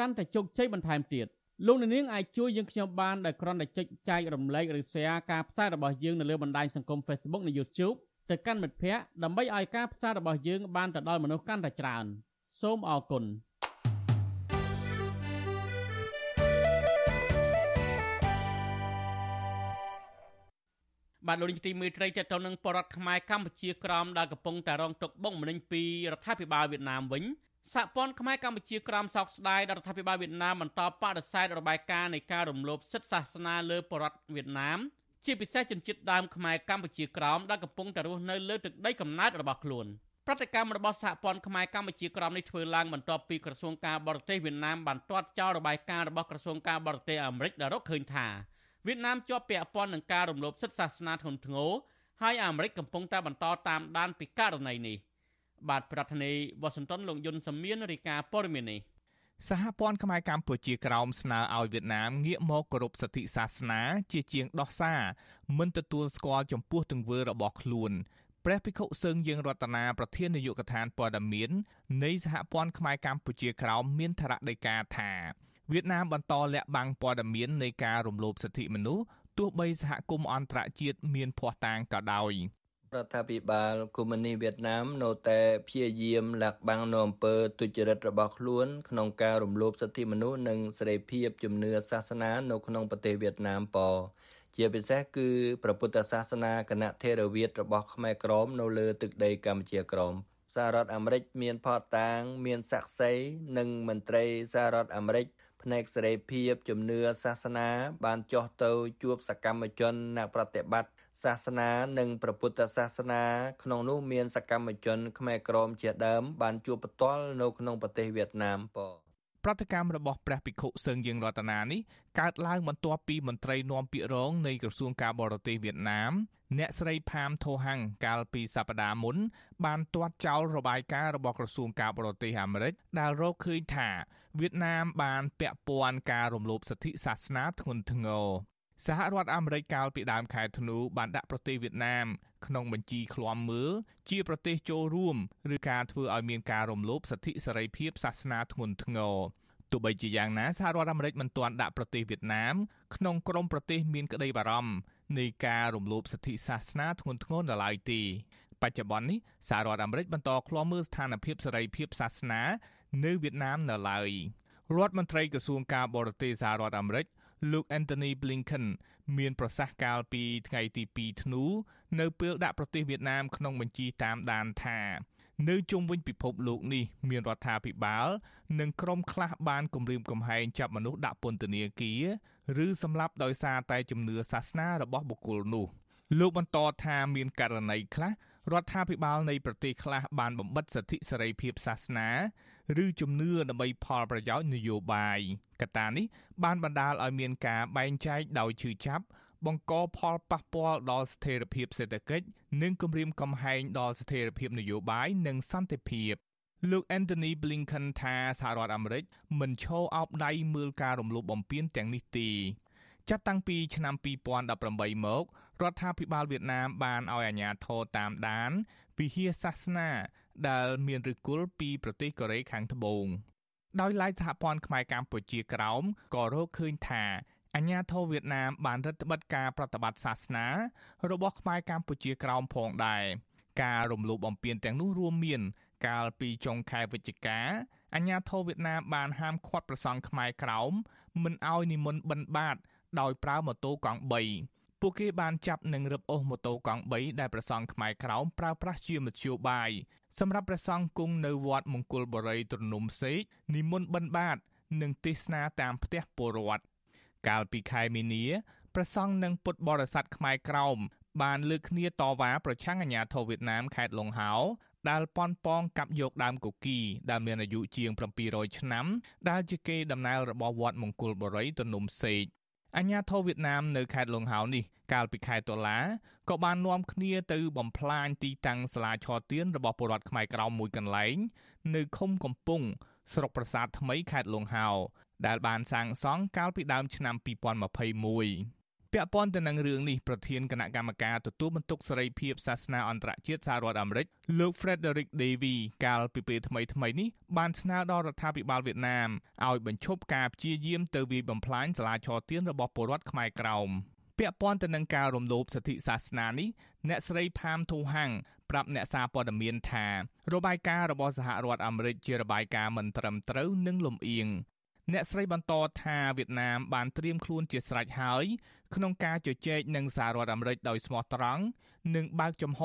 កាន់តែជោគជ័យបន្ថែមទៀតលោកនាងអាចជួយយើងខ្ញុំបានដោយគ្រាន់តែចុចចែករំលែកឬ share ការផ្សាយរបស់យើងនៅលើបណ្ដាញសង្គម Facebook និង YouTube ទៅកាន់មិត្តភ័ក្តិដើម្បីឲ្យការផ្សាយរបស់យើងបានទៅដល់មនុស្សកាន់តែច្រើនសូមអរគុណបាទលោកនាយកទីមេត្រីតទៅនឹងបរដ្ឋខ្មែរកម្ពុជាក្រមដែលកំពុងតែរងទុក្ខបុកម្នេញពីរដ្ឋាភិបាលវៀតណាមវិញ សហព័ន្ធខ្មែរកម្ពុជាក្រមសោកស្ដាយដល់រដ្ឋាភិបាលវៀតណាមបន្តបដិសេធរបាយការណ៍នៃការរំលោភសិទ្ធិសាសនាលើបរតវៀតណាមជាពិសេសជនជាតិដើមខ្មែរកម្ពុជាក្រមដែលកំពុងតែរស់នៅលើទឹកដីកំណើតរបស់ខ្លួនប្រតិកម្មរបស់សហព័ន្ធខ្មែរកម្ពុជាក្រមនេះធ្វើឡើងបន្ទាប់ពីក្រសួងការបរទេសវៀតណាមបានទាត់ចោលរបាយការណ៍របស់ក្រសួងការបរទេសអាមេរិកដែលរកឃើញថាវៀតណាមជាប់ពាក់ព័ន្ធនឹងការរំលោភសិទ្ធិសាសនាធ្ងន់ធ្ងរហើយអាមេរិកកំពុងតែបន្តតាមដានពីករណីនេះ បាទប្រធានាធិបតីវ៉ាស៊ីនតោនលោកយុនសាមៀនរាយការណ៍ព័ត៌មាននេះសហព័ន្ធខ្មែរកម្ពុជាក្រោមស្នើឲ្យវៀតណាមងាកមកគោរពសិទ្ធិសាសនា ជាជាងដោះសារមិនទទួលស្គាល់ចំពោះទង្វើរបស់ខ្លួនព្រះភិក្ខុសឹងយើងរតនាប្រធាននាយកដ្ឋានព័ត៌មាននៃសហព័ន្ធខ្មែរកម្ពុជាក្រោមមានថ្នាក់ដីកាថាវៀតណាមបន្តលាក់បាំងព័ត៌មាននៃការរំលោភសិទ្ធិមនុស្សទោះបីសហគមន៍អន្តរជាតិមានភ័ស្តុតាងក៏ដោយ រដ្ឋាភិបាលកុម្មុយនីសវៀតណាមនៅតែព្យាយាមលាក់បាំងនៅអំពើទុច្ចរិតរបស់ខ្លួនក្នុងការរំលោភសិទ្ធិមនុស្សនិងសេរីភាពជំនឿសាសនានៅក្នុងប្រទេសវៀតណាមប៉ជាពិសេសគឺព្រះពុទ្ធសាសនាគណៈថេរវាទរបស់ខ្មែរក្រមនៅលើទឹកដីកម្ពុជាក្រមសហរដ្ឋអាមេរិកមានផតតាង មានស័ក្តិសិទ្ធិនិងមន្ត្រីសហរដ្ឋអាមេរិកផ្នែកសេរីភាពជំនឿសាសនា បានចុះទៅជួបសកម្មជនអ្នកប្រតិបត្តិ សាសនានិងព្រះពុទ្ធសាសនា ក្នុងនោះមានសកម្មជនខ្មែរក្រមជាដើមបានជួបផ្ទាល់នៅក្នុងប្រទេសវៀតណាមប៉ប្រតិកម្មរបស់ព្រះភិក្ខុសឹងយើងរតនានេះកើតឡើងបន្ទាប់ពីមន្ត្រីនាំពាក្យរងនៃក្រសួងការបរទេសវៀតណាមអ្នកស្រីផាមថូហាំងកាលពីសប្តាហ៍មុន បានទាត់ចោលរបាយការណ៍របស់ក្រសួងការបរទេសអាមេរិកដែលរកឃើញថាវៀតណាមបានពាក់ព័ន្ធការរំលោភសិទ្ធិសាសនាធ្ងន់ធ្ងរ សហរដ្ឋអាមេរិកកាលពីដើមខែធ្នូបានដាក់ប្រទេសវៀតណាមក្នុងបញ្ជីឃ្លាំមើលជាប្រទេសចូលរួមឬការធ្វើឲ្យមានការរំលោភសិទ្ធិសេរីភាពសាសនាធ្ងន់ធ្ងរទោះបីជាយ៉ាងណាសហរដ្ឋអាមេរិកមិនទាន់ដាក់ប្រទេសវៀតណាមក្នុងក្រុមប្រទេសមានក្តីបារម្ភនៃការរំលោភសិទ្ធិសាសនាធ្ងន់ធ្ងរនៅឡើយទេបច្ចុប្បន្ននេះសហរដ្ឋអាមេរិកបន្តឃ្លាំមើលស្ថានភាពសេរីភាពសាសនានៅវៀតណាមនៅឡើយរដ្ឋមន្ត្រីក្រសួងការបរទេសសហរដ្ឋអាមេរិក លោក Anthony Blinken មានប្រសាសន៍កាលពីថ្ងៃទី2ធ្នូនៅពេលដាក់ប្រទេសវៀតណាមក្នុងបញ្ជីតាមដានថានៅជុំវិញពិភពលោកនេះមានរដ្ឋាភិបាល និងក្រុមខ្លះបានគំរាមកំហែងចាប់មនុស្សដាក់ពន្ធនាគារឬសម្លាប់ដោយសារតែជំនឿសាសនារបស់បុគ្គលនោះ លោកបន្តថាមានករណីខ្លះ រដ្ឋាភិបាលនៃប្រទេសខ្លះបានបំបិទសិទ្ធិសេរីភាពសាសនា ឬជំនឿដើម្បីផលប្រយោជន៍នយោបាយកត្តានេះបានបណ្ដាលឲ្យមានការបែងចែកដោយឈឺចាប់បង្កផលប៉ះពាល់ដល់ស្ថិរភាពសេដ្ឋកិច្ចនិងគំរាមកំហែងដល់ស្ថិរភាពនយោបាយនិងសន្តិភាពលោក Anthony Blinken ថាសហរដ្ឋអាមេរិកមិនឈរអោបដៃមើលការរំលោភបំពានទាំងនេះទេចាប់តាំងពីឆ្នាំ2018មក រដ្ឋាភិបាលវៀតណាមបានឲ្យអាជ្ញាធរតាមដានវិហារសាសនាដែលមានឫសគល់ពីប្រទេសកូរ៉េខាងត្បូងដោយឡែកសហព័ន្ធខ្មែរកម្ពុជាក្រោមក៏រកឃើញថាអាញាធរវៀតណាមបានរដ្ឋបិទការប្រតិបត្តិសាសនា របស់ខ្មែរកម្ពុជាក្រោមផងដែរការរំលោភបំពានទាំងនោះរួមមាន កាលពីចុងខែវិច្ឆិកាអាញាធរវៀតណាមបានហាមឃាត់ប្រសង់ខ្មែរក្រោមមិនឲ្យនិមន្តបិណ្ឌបាតដោយប្រើម៉ូតូកង់3 ពួកគេបានចាប់និងរឹបអូសម៉ូតូកង់3ដែលប្រសង់ខ្មែរក្រោមប្រើប្រាស់ជាមធ្យោបាយសម្រាប់ព្រះសង្ឃគង់នៅវត្តមង្គលបុរីទ្រនំសេកនិមន្តបិណ្ឌបាត និងទេសនាតាមផ្ទះពលរដ្ឋកាលពីខែមីនាព្រះសង្ឃនិងពុទ្ធបរិស័ទខ្មែរក្រោមបានលើកគ្នាតវ៉ាប្រឆាំងអាញាធរវៀតណាមខេត្តលង្ហោដែលប៉ុនប៉ងកាប់យកដើមកុកីដែលមានអាយុជាង700ឆ្នាំដែលជាគេដំណើររបស់វត្តមង្គលបុរីទនំសេក អាញាធរវៀតណាមនៅខេត្តលង្ហោនេះកាលពីខែតុលាក៏បាននាំគ្នាទៅបំផ្លាញទីតាំងសាលាឆទានរបស់ពលរដ្ឋខ្មែរក្រោមមួយកន្លែង នៅឃុំកំពង់ស្រុកប្រាសាទថ្មីខេត្តលង្ហោដែលបានសាងសង់កាលពីដើមឆ្នាំ2021 ពាក់ព័ន្ធទៅនឹងរឿងនេះប្រធានគណៈកម្មការទទួលបន្ទុកសេរីភាពសាសនាអន្តរជាតិសហរដ្ឋអាមេរិកលោក Frederick Davy កាលពីពេលថ្មីថ្មីនេះបានស្នើដល់រដ្ឋាភិបាលវៀតណាមឲ្យបញ្ឈប់ការព្យាយាមទៅវាយបំផ្លាញសាលាឆទានរបស់ពលរដ្ឋខ្មែរក្រោមពាក់ព័ន្ធទៅនឹងការរំលោភសិទ្ធិសាសនានេះអ្នកស្រីផាមធូហាំងប្រាប់អ្នកសារព័ត៌មានថារបាយការណ៍របស់សហរដ្ឋអាមេរិកជារបាយការណ៍មិនត្រឹមត្រូវនិងលំអៀង អ្នកស្រីបន្តថាវៀតណាមបានត្រៀមខ្លួនជាស្រេចហើយក្នុងការជជែកនឹងសហរដ្ឋអាមេរិកដោយស្មោះត្រង់និងបើកចំហ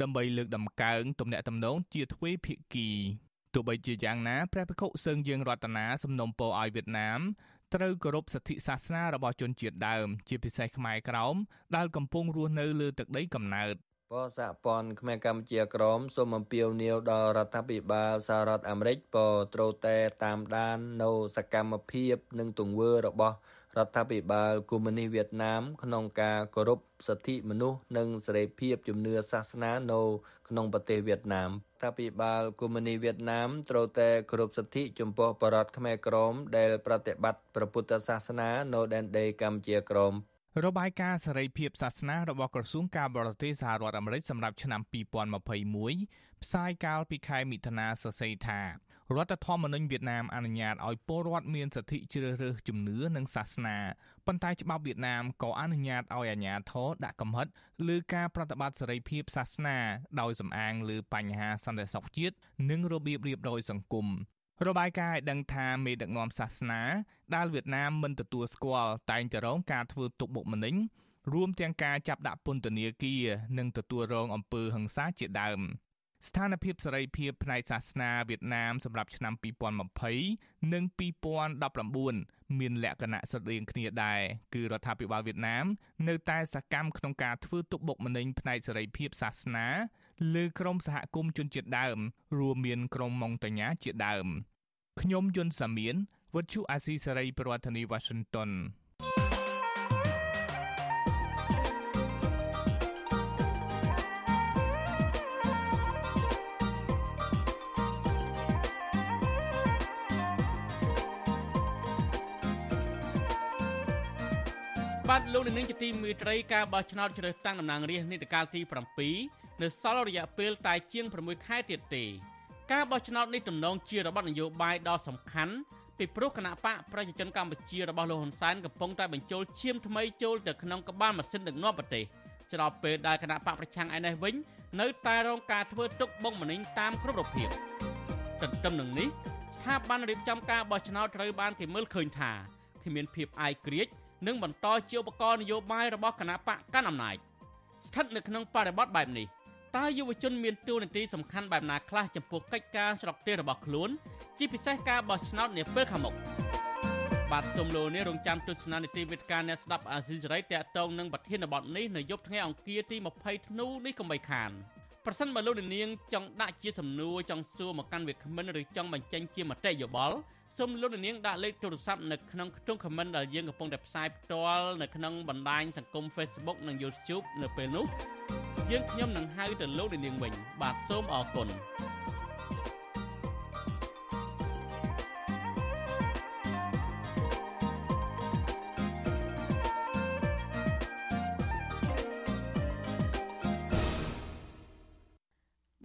ដើម្បីលើកដំកើងទំនាក់ទំនងជាទ្វេភាគីទោះបីជាយ៉ាងណាព្រះភិក្ខុសឹងយើងរតនាសំណុំពរឲ្យវៀតណាមត្រូវគោរពសិទ្ធិសាសនារបស់ជនជាតិដើម ជាពិសេសខ្មែរក្រោមដែលកំពុងរស់នៅលើទឹកដីកំណើត បសហព័ន្ធខ្មែរកម្ពុជាក្រមសូមអំពាវនាវដល់រដ្ឋាភិបាលសហរដ្ឋអាមេរិកបត្រូវតែតាមដាននៅសកម្មភាព និងទង្វើរបស់រដ្ឋាភិបាលកុម្មុយនីសវៀតណាម ក្នុងការគោរពសិទ្ធិមនុស្សនិងសេរីភាពជំនឿសាសនានៅក្នុងប្រទេសវៀតណាមរដ្ឋាភិបាលកុម្មុយនីសវៀតណាមត្រូវតែគោរពសិទ្ធិចំពោះបរតខ្មែរក្រមដែលប្រតិបត្តិព្រះពុទ្ធសាសនានៅដែនដីកម្ពុជាក្រម របាយការណ៍សេរីភាពសាសនារបស់ក្រសួងការបរទេសសហរដ្ឋអាមេរិកសម្រាប់ឆ្នាំ2021ផ្សាយកាលពីខែមិថុនាសរសេរថារដ្ឋធម្មនុញ្ញវៀតណាមអនុញ្ញាតឲ្យពលរដ្ឋមានសិទ្ធិជ្រើសរើសជំនឿនិងសាសនាប៉ុន្តែច្បាប់វៀតណាមក៏អនុញ្ញាតឲ្យអាជ្ញាធរដាក់កំហិតលើការប្រតិបត្តិសេរីភាពសាសនាដោយសំអាងលើបញ្ហាសន្តិសុខជាតិនិងរបៀបរៀបរយសង្គម របាយការណ៍ឲ្យដឹងថាមេដឹកនាំសាសនាដែលវៀតណាមមិនទទួលស្គាល់តែងតែរងការធ្វើទុកបុកម្នេញរួមទាំងការចាប់ដាក់ពន្ធនាគារនិងទទួលរងអំពើហិង្សាជាដើម។ស្ថានភាពសេរីភាពផ្នែកសាសនាវៀតណាមសម្រាប់ឆ្នាំ2020និង2019មានលក្ខណៈស្រដៀងគ្នាដែរគឺរដ្ឋាភិបាលវៀតណាមនៅតែសកម្មក្នុងការធ្វើទុកបុកម្នេញផ្នែកសេរីភាពសាសនា លើក្រុមសហគមន៍ជនជាតិដើម រួមមានក្រុមម៉ុងតាញ៉ាជាដើមខ្ញុំយុនសាមៀនវិទ្យុអាស៊ីសេរី ប្រធានាធិបតី Washington បាទលោកនាងជាទីមេត្រីការបោះឆ្នោតជ្រើសតាំងតំណាងរាស្ត្រនីតិកាលទី7 នៅសល់រយៈពេលតែជាង6ខែទៀតទេការបោះឆ្នោតនេះទំនងជារបបនយោបាយដ៏សំខាន់ពីព្រោះគណៈបកប្រជាជនកម្ពុជារបស់លោកហ៊ុនសែនកំពុងតែបញ្ចូលឈាមថ្មីចូលទៅក្នុងក្បាលម៉ាស៊ីនដឹកនាំប្រទេសស្របពេលដែលគណៈបកប្រឆាំងឯនេះវិញនៅតែរងការធ្វើទុកបុកម្នេញតាមគ្រប់រូបភាពទន្ទឹមនឹងនេះស្ថាប័នរៀបចំការបោះឆ្នោតត្រូវបានគេមើលឃើញថាគ្មានភាពអាយក្រិចនិងបន្តជាឧបករណ៍នយោបាយរបស់គណៈបកកណ្ដាលអំណាចស្ថិតនៅក្នុងបរិបទបែបនេះ តើយុវជនមានតួនាទីសំខាន់បែបណាខ្លះចំពោះកិច្ចការស្រុកទេសរបស់ខ្លួន ជាពិសេសការបោះឆ្នោតនាពេលខាងមុខបាទសូមលោកនេះរងចាំទស្សនានីតិវិទ្យាអ្នកស្ដាប់អាស៊ីសេរីតាក់ទងនឹងប្រធានបទនេះនៅយប់ថ្ងៃអង្គារទី20ធ្នូនេះកុំបីខានប្រសិនបើលោកនាងចង់ដាក់ជាសំណួរចង់សួរមកកាន់វាគ្មិនឬចង់បញ្ចេញជាមតិយោបល់សូមលោកនាងដាក់លេខទូរស័ព្ទនៅក្នុងខ្ទង់ comment ដែលយើងកំពុងតែផ្សាយផ្ទាល់នៅក្នុងបណ្ដាញសង្គម Facebook និង YouTube នៅពេលនោះ យើងខ្ញុំនឹងហៅទៅលោកនាងវិញ បាទសូមអរគុណ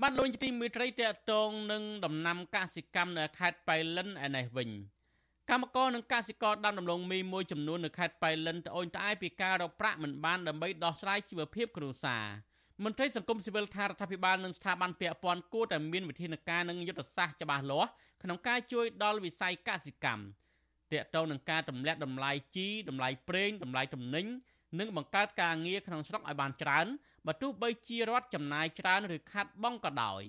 បានលោកទីមេត្រីតកតងនឹងដំណាំកសិកម្មនៅខេត្តបៃលិនឯនេះវិញកម្មករនិងកសិករដាំដំឡូងមីមួយចំនួននៅខេត្តបៃលិនត្អូញត្អែពីការរកប្រាក់មិនបានដើម្បីដោះស្រាយជីវភាពគ្រួសារ មន្ត្រីសង្គមស៊ីវិលថារដ្ឋាភិបាលនិងស្ថាប័នពាក់ព័ន្ធគួរតែមានវិធានការនិងយុទ្ធសាស្ត្រច្បាស់លាស់ក្នុងការជួយដល់វិស័យកសិកម្មទាក់ទងនឹងការទម្លាក់តម្លៃជីតម្លៃប្រេងតម្លៃទំនិញនិងបង្កើតការងារក្នុងស្រុកឲ្យបានច្រើនបើទោះបីជារដ្ឋចំណាយច្រើនឬខាត់បងក៏ដោយ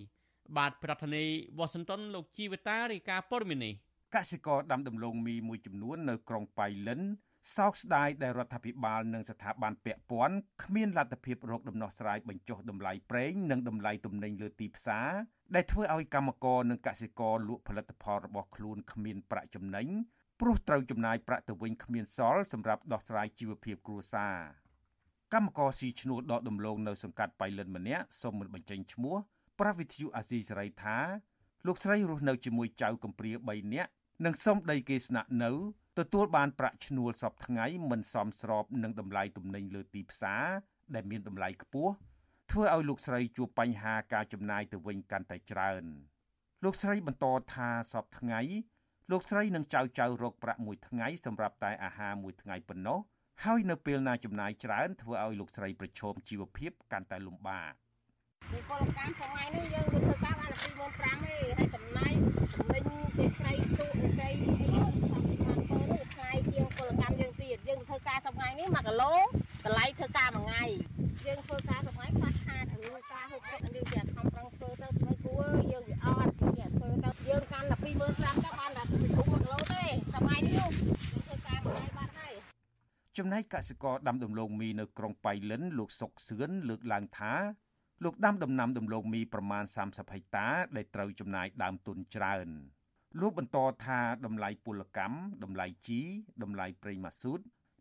បាទប្រធានាធិបតីវ៉ាស៊ីនតោនលោកជីវតារាយការណ៍ព័ត៌មាននេះកសិករដាំដំឡូងមីមួយចំនួននៅក្រុងប៉ៃលិន សោកស្ដាយដែលរដ្ឋាភិបាលនិងស្ថាប័នពាក់ព័ន្ធគ្មានលទ្ធភាពរកដំណោះស្រាយបញ្ចុះតម្លៃប្រេងនិងតម្លៃទំនិញលើទីផ្សារដែលធ្វើឲ្យកម្មករនិងកសិករលក់ផលិតផលរបស់ខ្លួនគ្មានប្រាក់ចំណេញព្រោះត្រូវចំណាយប្រាក់ទៅវិញគ្មានសល់សម្រាប់ដោះស្រាយជីវភាពគ្រួសារកម្មករស៊ីឈ្នួលដកដំឡូងនៅសង្កាត់បៃលិនម្នាក់សូមមិនបញ្ចេញឈ្មោះប្រវិទ្យុអាស៊ីសេរីថាលោកស្រីរស់នៅជាមួយចៅកំព្រា3នាក់និងសុំដីគេស្នាក់នៅ ទទួលបានប្រាក់ឈ្នួលសពថ្ងៃមិនសមស្របនឹងតម្លៃទំនិញលើទីផ្សារដែលមានតម្លៃខ្ពស់ធ្វើឲ្យលោកស្រីជួបបញ្ហាការចំណាយទៅវិញកាន់តែច្រើនលោកស្រីបន្តថាសពថ្ងៃលោកស្រីនិងចៅចៅរកប្រាក់មួយថ្ងៃសម្រាប់តែអាហារមួយថ្ងៃប៉ុណ្ណោះហើយនៅពេលណាចំណាយច្រើនធ្វើឲ្យលោកស្រីប្រឈមជីវភាពកាន់តែលំបាកពីពលកម្មថ្ងៃនេះយើងទៅធ្វើការបាន25,000ទេហើយចំណាយចំណេញពីថ្ងៃទូ 40ថ្ងៃនេះ1គីឡូតម្លៃធ្វើការមួយថ្ងៃយើងធ្វើការ40ថ្ងៃខ្វះខាតអាយុការហូបចុកយើងជាខំប្រឹងធ្វើទៅមិនគួរយើងវាអត់យើងធ្វើទៅយើងកាន់តែ25000ទៅបានតែ2គីឡូទេថ្ងៃនេះយើងធ្វើការមួយថ្ងៃបាត់ហើយចំណែកកសិករដាំដំឡូងមីនៅក្រុងប៉ៃលិន លោកសុកសឿនលើកឡើងថាលោកដាំដំណាំដំឡូងមីប្រមាណ30ហិកតា ដែលត្រូវចំណាយដើមទុនច្រើនលោកបន្តថាតម្លៃពលកម្មតម្លៃជីតម្លៃប្រេងម៉ាស៊ូត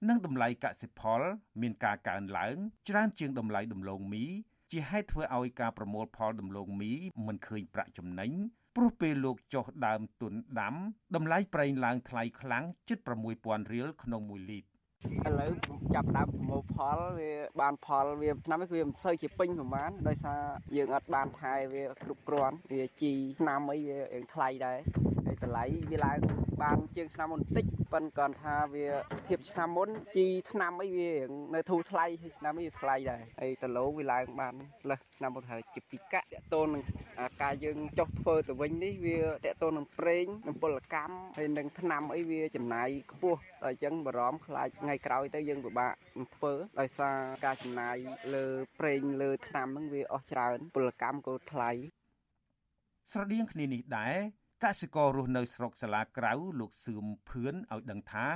និងតម្លៃកសិផល មានការកើនឡើង ច្រើនជាងតម្លៃដំឡូងមី ជាហេតុធ្វើឲ្យការប្រមូលផលដំឡូងមីមិនឃើញប្រាក់ចំណេញព្រោះពេលលោកចុះដើមទុនដាំតម្លៃប្រេងឡើងថ្លៃខ្លាំងជិត6000រៀលក្នុង1លីត្រឥឡូវចាប់ដើមប្រមូលផលវាបានផលវាឆ្នាំនេះវាមិនសូវជាពេញប្រហែលដោយសារយើងអត់បានថែវាគ្រប់គ្រាន់វាជីឆ្នាំអីវារៀងថ្លៃដែរ ហើយតម្លៃវាឡើងបានជាងឆ្នាំមុនបន្តិចប៉ុន្តែគាត់ថាវាធៀបឆ្នាំមុនជីឆ្នាំអីវានៅធូរថ្លៃហើយឆ្នាំនេះវាថ្លៃដែរហើយដឡូវាឡើងបានលើសឆ្នាំមុនហើយជាពីកាក់តកតូននឹងការយើងចុះធ្វើទៅវិញនេះវាតកតូននឹងប្រេងនឹងពលកម្មហើយនឹងឆ្នាំអីវាចំណាយខ្ពស់ដល់អញ្ចឹងបារម្ភខ្លាចថ្ងៃក្រោយទៅយើងពិបាកធ្វើដោយសារការចំណាយលើប្រេងលើឆ្នាំហ្នឹងវាអស់ច្រើនពលកម្មក៏ថ្លៃស្រដៀងគ្នានេះដែរ កសិកររស់នៅស្រុកសាលាក្រៅលោកសឿមភឿនឲ្យដឹងថា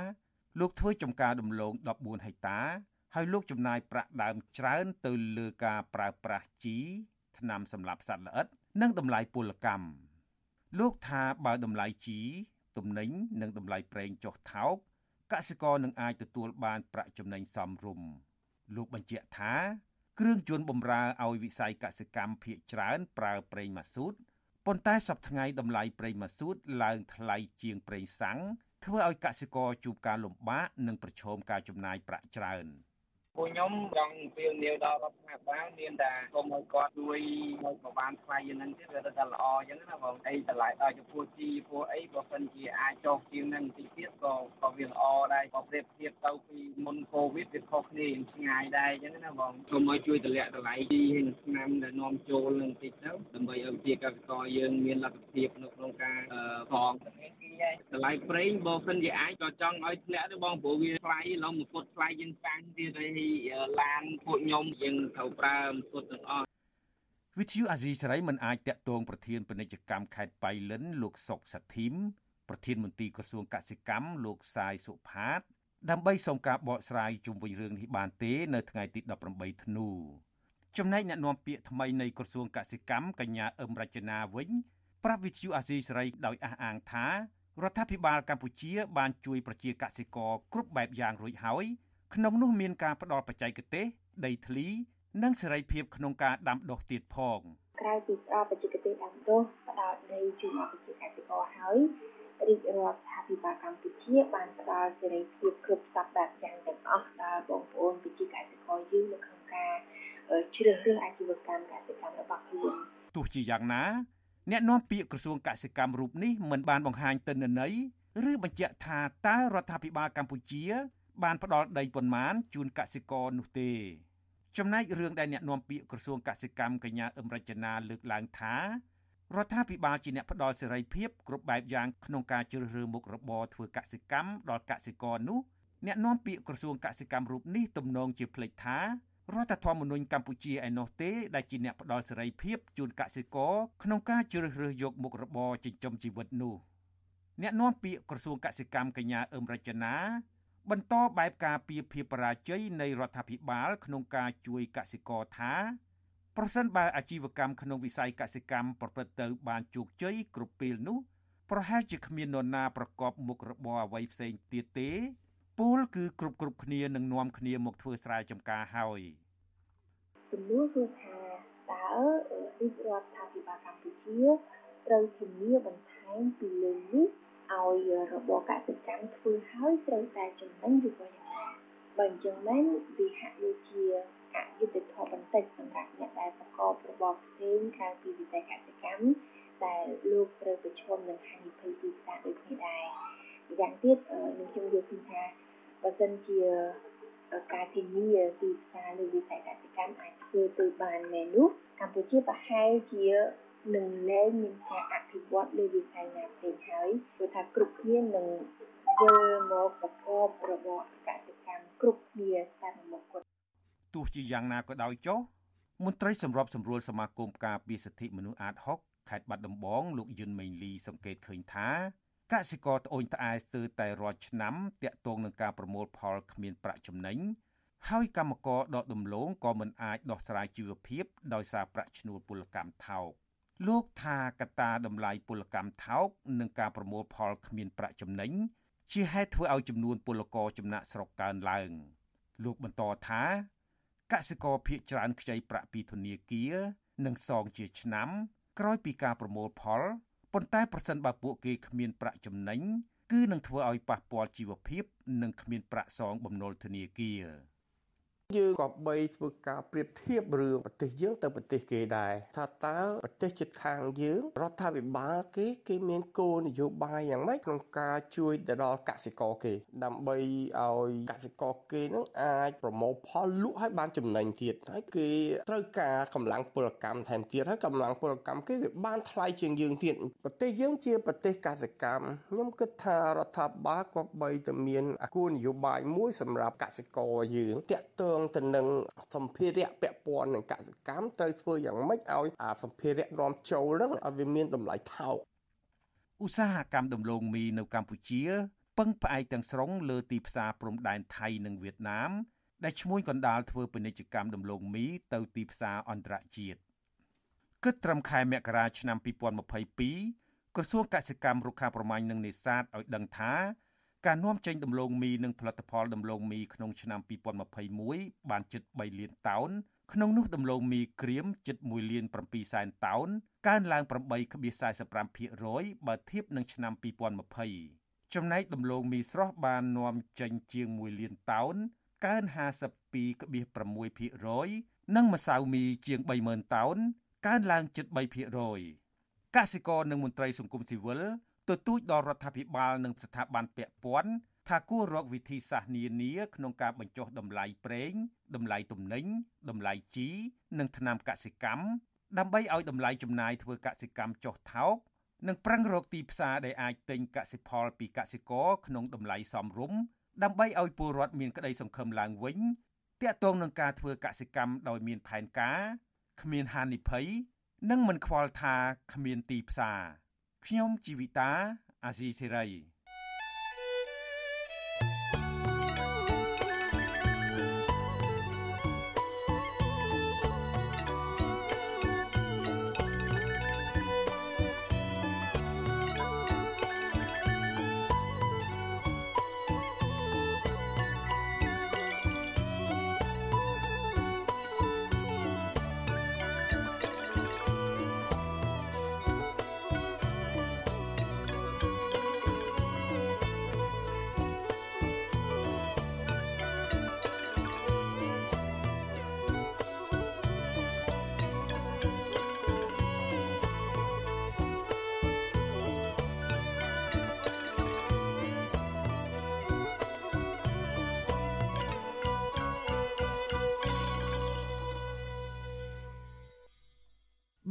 លោកធ្វើចំការដំឡូង14ហិកតា ហើយលោកចំណាយប្រាក់ដើមច្រើន ទៅលើការប្រើប្រាស់ជីថ្នាំសម្លាប់សត្វល្អិត និងតម្លៃពលកម្មលោកថាបើតម្លៃជីទំនិញនិងតម្លៃប្រេងចុះថោកកសិករនឹងអាចទទួលបានប្រាក់ចំណេញសមរម្យលោកបញ្ជាក់ថា គ្រឿងជន់បំរើឲ្យវិស័យកសិកម្មភាគច្រើនប្រើប្រេងម៉ាស៊ូត ប៉ុន្តែសប្តាហ៍តម្លៃប្រេងម៉ាស៊ូតឡើងថ្លៃជាងប្រេងសាំងធ្វើឲ្យកសិករជួបការលំបាកនិងប្រឈមការចំណាយប្រាក់ច្រើន។ ពួកខ្ញុំចង់ពៀវនាវដល់រដ្ឋាភិបាលមានតែគុំឲ្យគាត់ជួយឲ្យប្របានថ្លៃយ៉ាងហ្នឹងទៀតវាទៅតែល្អអញ្ចឹងណាបងអីតម្លៃដល់ចំពោះជីពួកអីបើសិនជាអាចចុះជាងហ្នឹងតិចទៀតក៏ក៏វាល្អដែរក៏ប្រៀបធៀបទៅពីមុនកូវីដវាខុសគ្នាឆ្ងាយដែរអញ្ចឹងណាបងគុំឲ្យជួយតម្លាក់តម្លៃជីហើយនឹងឆ្នាំដែលនាំចូលនឹងតិចទៅដើម្បីឲ្យជាកសិករយើងមានលទ្ធភាពនៅក្នុងការផងតម្លៃប្រេងបើសិនជាអាចក៏ចង់ឲ្យធ្លាក់ទៅបងព្រោះវាថ្លៃឡងមួយពុតថ្លៃជាងសាំងទៀតហើយឡានពួកខ្ញុំយើងត្រូវប្រើពុតទាំងអស់វិទ្យុអាស៊ីសេរីមិនអាចតាក់ទងប្រធានពាណិជ្ជកម្មខេត្តបៃលិន លោកសុកសាធិមប្រធានមន្ត្រីក្រសួងកសិកម្មលោកសាយសុផាត ដើម្បីសូមការបកស្រាយជុំវិញរឿងនេះបានទេ នៅថ្ងៃទី18ធ្នូចំណែកអ្នកនាំពាក្យថ្មីនៃក្រសួងកសិកម្មកញ្ញាអឹមរចនាវិញប្រាប់វិទ្យុអាស៊ីសេរីដោយអះអាងថារដ្ឋាភិបាលកម្ពុជាបានជួយប្រជាកសិករគ្រប់បែបយ៉ាងរួចហើយ ក្នុងនោះមានការផ្ដល់បច្ចេកទេសដីធ្លី និងសេរីភាពក្នុងការដាំដុះទៀតផងក្រៅពីផ្ដល់បច្ចេកទេសដាំដុះផ្ដល់ដីជូនដល់ប្រជាកសិករហើយរាជរដ្ឋាភិបាលកម្ពុជាបានផ្ដល់សេរីភាពគ្រប់សពបែបយ៉ាងទាំងអស់ដល់បងប្អូនប្រជាកសិករយើងនៅក្នុងការជ្រើសរើសអាជីវកម្មកសិកម្មរបស់ខ្លួនទោះជាយ៉ាងណា អ្នកនាំពាក្យក្រសួងកសិកម្មរូបនេះមិនបានបង្ហាញទិន្នន័យឬបញ្ជាក់ថាតើរដ្ឋាភិបាលកម្ពុជា បានផ្ដល់ដីប៉ុន្មានជូនកសិករនោះទេ ចំណែករឿងដែលអ្នកនាំពាក្យក្រសួងកសិកម្មកញ្ញាអឹមរចនាលើកឡើងថារដ្ឋាភិបាលជាអ្នកផ្ដល់សេរីភាពគ្រប់បែបយ៉ាងក្នុងការជ្រើសរើសមុខរបរធ្វើកសិកម្មដល់កសិករនោះអ្នកនាំពាក្យក្រសួងកសិកម្មរូបនេះទំនងជាភ្លេចថារដ្ឋធម្មនុញ្ញកម្ពុជាឯណោះទេដែលជាអ្នកផ្ដល់សេរីភាពជូនកសិករក្នុងការជ្រើសរើសយកមុខរបរចិញ្ចឹមជីវិតនោះអ្នកនាំពាក្យក្រសួងកសិកម្មកញ្ញាអឹមរចនា បន្តបែបការពីភាពបរាជ័យនៃរដ្ឋាភិបាលក្នុងការជួយកសិករថាប្រសិនបើអាជីវកម្មក្នុងវិស័យកសិកម្មប្រព្រឹត្តទៅបានជោគជ័យគ្រប់ពេលនោះប្រហែលជាគ្មាននរណាប្រកបមុខរបរអ្វីផ្សេងទៀតទេពលគឺគ្រប់គ្រប់គ្នានឹងនាំគ្នាមកធ្វើស្រែចម្ការហើយសំណួរគឺថាតើរាជរដ្ឋាភិបាលកម្ពុជាត្រូវធានាបន្ថែមពីលើនេះ ឲ្យរបបកសិកម្មធ្វើហើយត្រូវតែចំណេញឬក៏យ៉ាងណាបើអញ្ចឹងមែនវាហាក់ដូចជាអយុត្តិធម៌បន្តិចសម្រាប់អ្នកដែលប្រកបរបរផ្សេងក្រៅពីវិស័យកសិកម្មដែលលោកត្រូវប្រឈមនឹងហានិភ័យទីផ្សារដូចគ្នាដែរម្យ៉ាងទៀតនឹងខ្ញុំយល់ឃើញថាបើសិនជាការធានាទីផ្សារលើវិស័យកសិកម្មអាចធ្វើទៅបានមែននោះកម្ពុជាប្រហែលជា នឹងលែងមានការអភិវឌ្ឍលើវិស័យណាផ្សេងហើយព្រោះថាគ្រប់គ្នានឹងវិលមកប្រកបរបរកសិកម្មគ្រប់គ្នាតាមមុខគាត់ទោះជាយ៉ាងណាក៏ដោយចុះមន្ត្រីសម្របសម្រួលសមាគមការពារសិទ្ធិមនុស្សអាត6ខេត្តបាត់ដំបងលោកយុនមេងលីសង្កេតឃើញថាកសិករត្អូញត្អែស្ទើរតែរាល់ឆ្នាំតាក់ទងនឹងការប្រមូលផលគ្មានប្រាក់ចំណេញហើយកម្មករដកដំឡូងក៏មិនអាចដោះស្រាយជីវភាពដោយសារប្រាក់ឈ្នួលពលកម្មថោក លោកថាកត្តាតម្លៃពលកម្មថោកនិងការប្រមូលផលគ្មានប្រាក់ចំណេញជាហេតុធ្វើឲ្យចំនួនពលករចំណាក់ស្រុកកើនឡើង លោកបន្តថាកសិករភៀកច្រើនខ្ចីប្រាក់ពីធនាគារនិងសងជាឆ្នាំ ក្រោយពីការប្រមូលផលប៉ុន្តែប្រសិនបើពួកគេគ្មានប្រាក់ចំណេញគឺនឹងធ្វើឲ្យប៉ះពាល់ជីវភាព និងគ្មានប្រាក់សងបំណុលធនាគារ។ យើងក៏បីធ្វើការប្រៀបធៀបរឿងប្រទេសយើងទៅប្រទេសគេដែរថាតើប្រទេសជិតខាងយើងរដ្ឋាភិបាលគេគេមានគោលនយោបាយយ៉ាងម៉េចក្នុងការជួយទៅដល់កសិករគេ ដើម្បីឲ្យកសិករគេនឹងអាចប្រមូលផលលក់ឲ្យបានចំណេញទៀតហើយគេត្រូវការកម្លាំងពលកម្មថែមទៀតហើយកម្លាំងពលកម្មគេវាបានថ្លៃជាងយើងទៀតប្រទេសយើងជាប្រទេសកសិកម្មខ្ញុំគិតថារដ្ឋាភិបាលក៏បីតែមានគោលនយោបាយមួយសម្រាប់កសិករយើងតាក់ទងងទៅនឹងសម្ភារៈពាក់ព័ន្ធនឹងកសិកម្មត្រូវធ្វើយ៉ាងម៉េចឲ្យអាសម្ភារៈនាំចូលហ្នឹងឲ្យវាមានតម្លៃថោកឧស្សាហកម្មដំឡូងមីនៅកម្ពុជាពឹងផ្អែកទាំងស្រុងលើទីផ្សារព្រំដែនថៃនិងវៀតណាមដែលឈ្មួញកណ្ដាលធ្វើពាណិជ្ជកម្មដំឡូងមីទៅទីផ្សារអន្តរជាតិគិតត្រឹមខែមករាឆ្នាំ2022ក្រសួងកសិកម្មរុក្ខាប្រមាញ់និងនេសាទឲ្យដឹងថា ការនាំចេញដំឡូងមីនិងផលិតផលដំឡូងមីក្នុងឆ្នាំ2021បានជិត3លានតោនក្នុងនោះដំឡូងមីក្រៀមជិត1លាន7សែនតោនកើនឡើង8.45%បើធៀបនឹងឆ្នាំ2020ចំណែកដំឡូងមីស្រស់បាននាំចេញជាង1លានតោនកើន52.6%និងម្សៅមីជាង30000តោនកើនឡើងជិត3%កសិករនិងមន្ត្រីសង្គមស៊ីវិល ទទូចដល់រដ្ឋាភិបាលនិងស្ថាប័នពាក់ព័ន្ធថាគួររកវិធីសាស្ត្រនានាក្នុងការបញ្ចុះតម្លៃប្រេងតម្លៃទំនិញតម្លៃជីនិងថ្នាំកសិកម្មដើម្បីឲ្យតម្លៃចំណាយធ្វើកសិកម្មចុះថោកនិងប្រឹងរកទីផ្សារដែលអាចទិញកសិផលពីកសិករក្នុងតម្លៃសមរម្យដើម្បីឲ្យពលរដ្ឋមានក្តីសង្ឃឹមឡើងវិញតាក់ទងនឹងការធ្វើកសិកម្មដោយមានផែនការគ្មានហានិភ័យនិងមិនខ្វល់ថាគ្មានទីផ្សារ ខ្ញុំជីវិតាអាស៊ីសេរី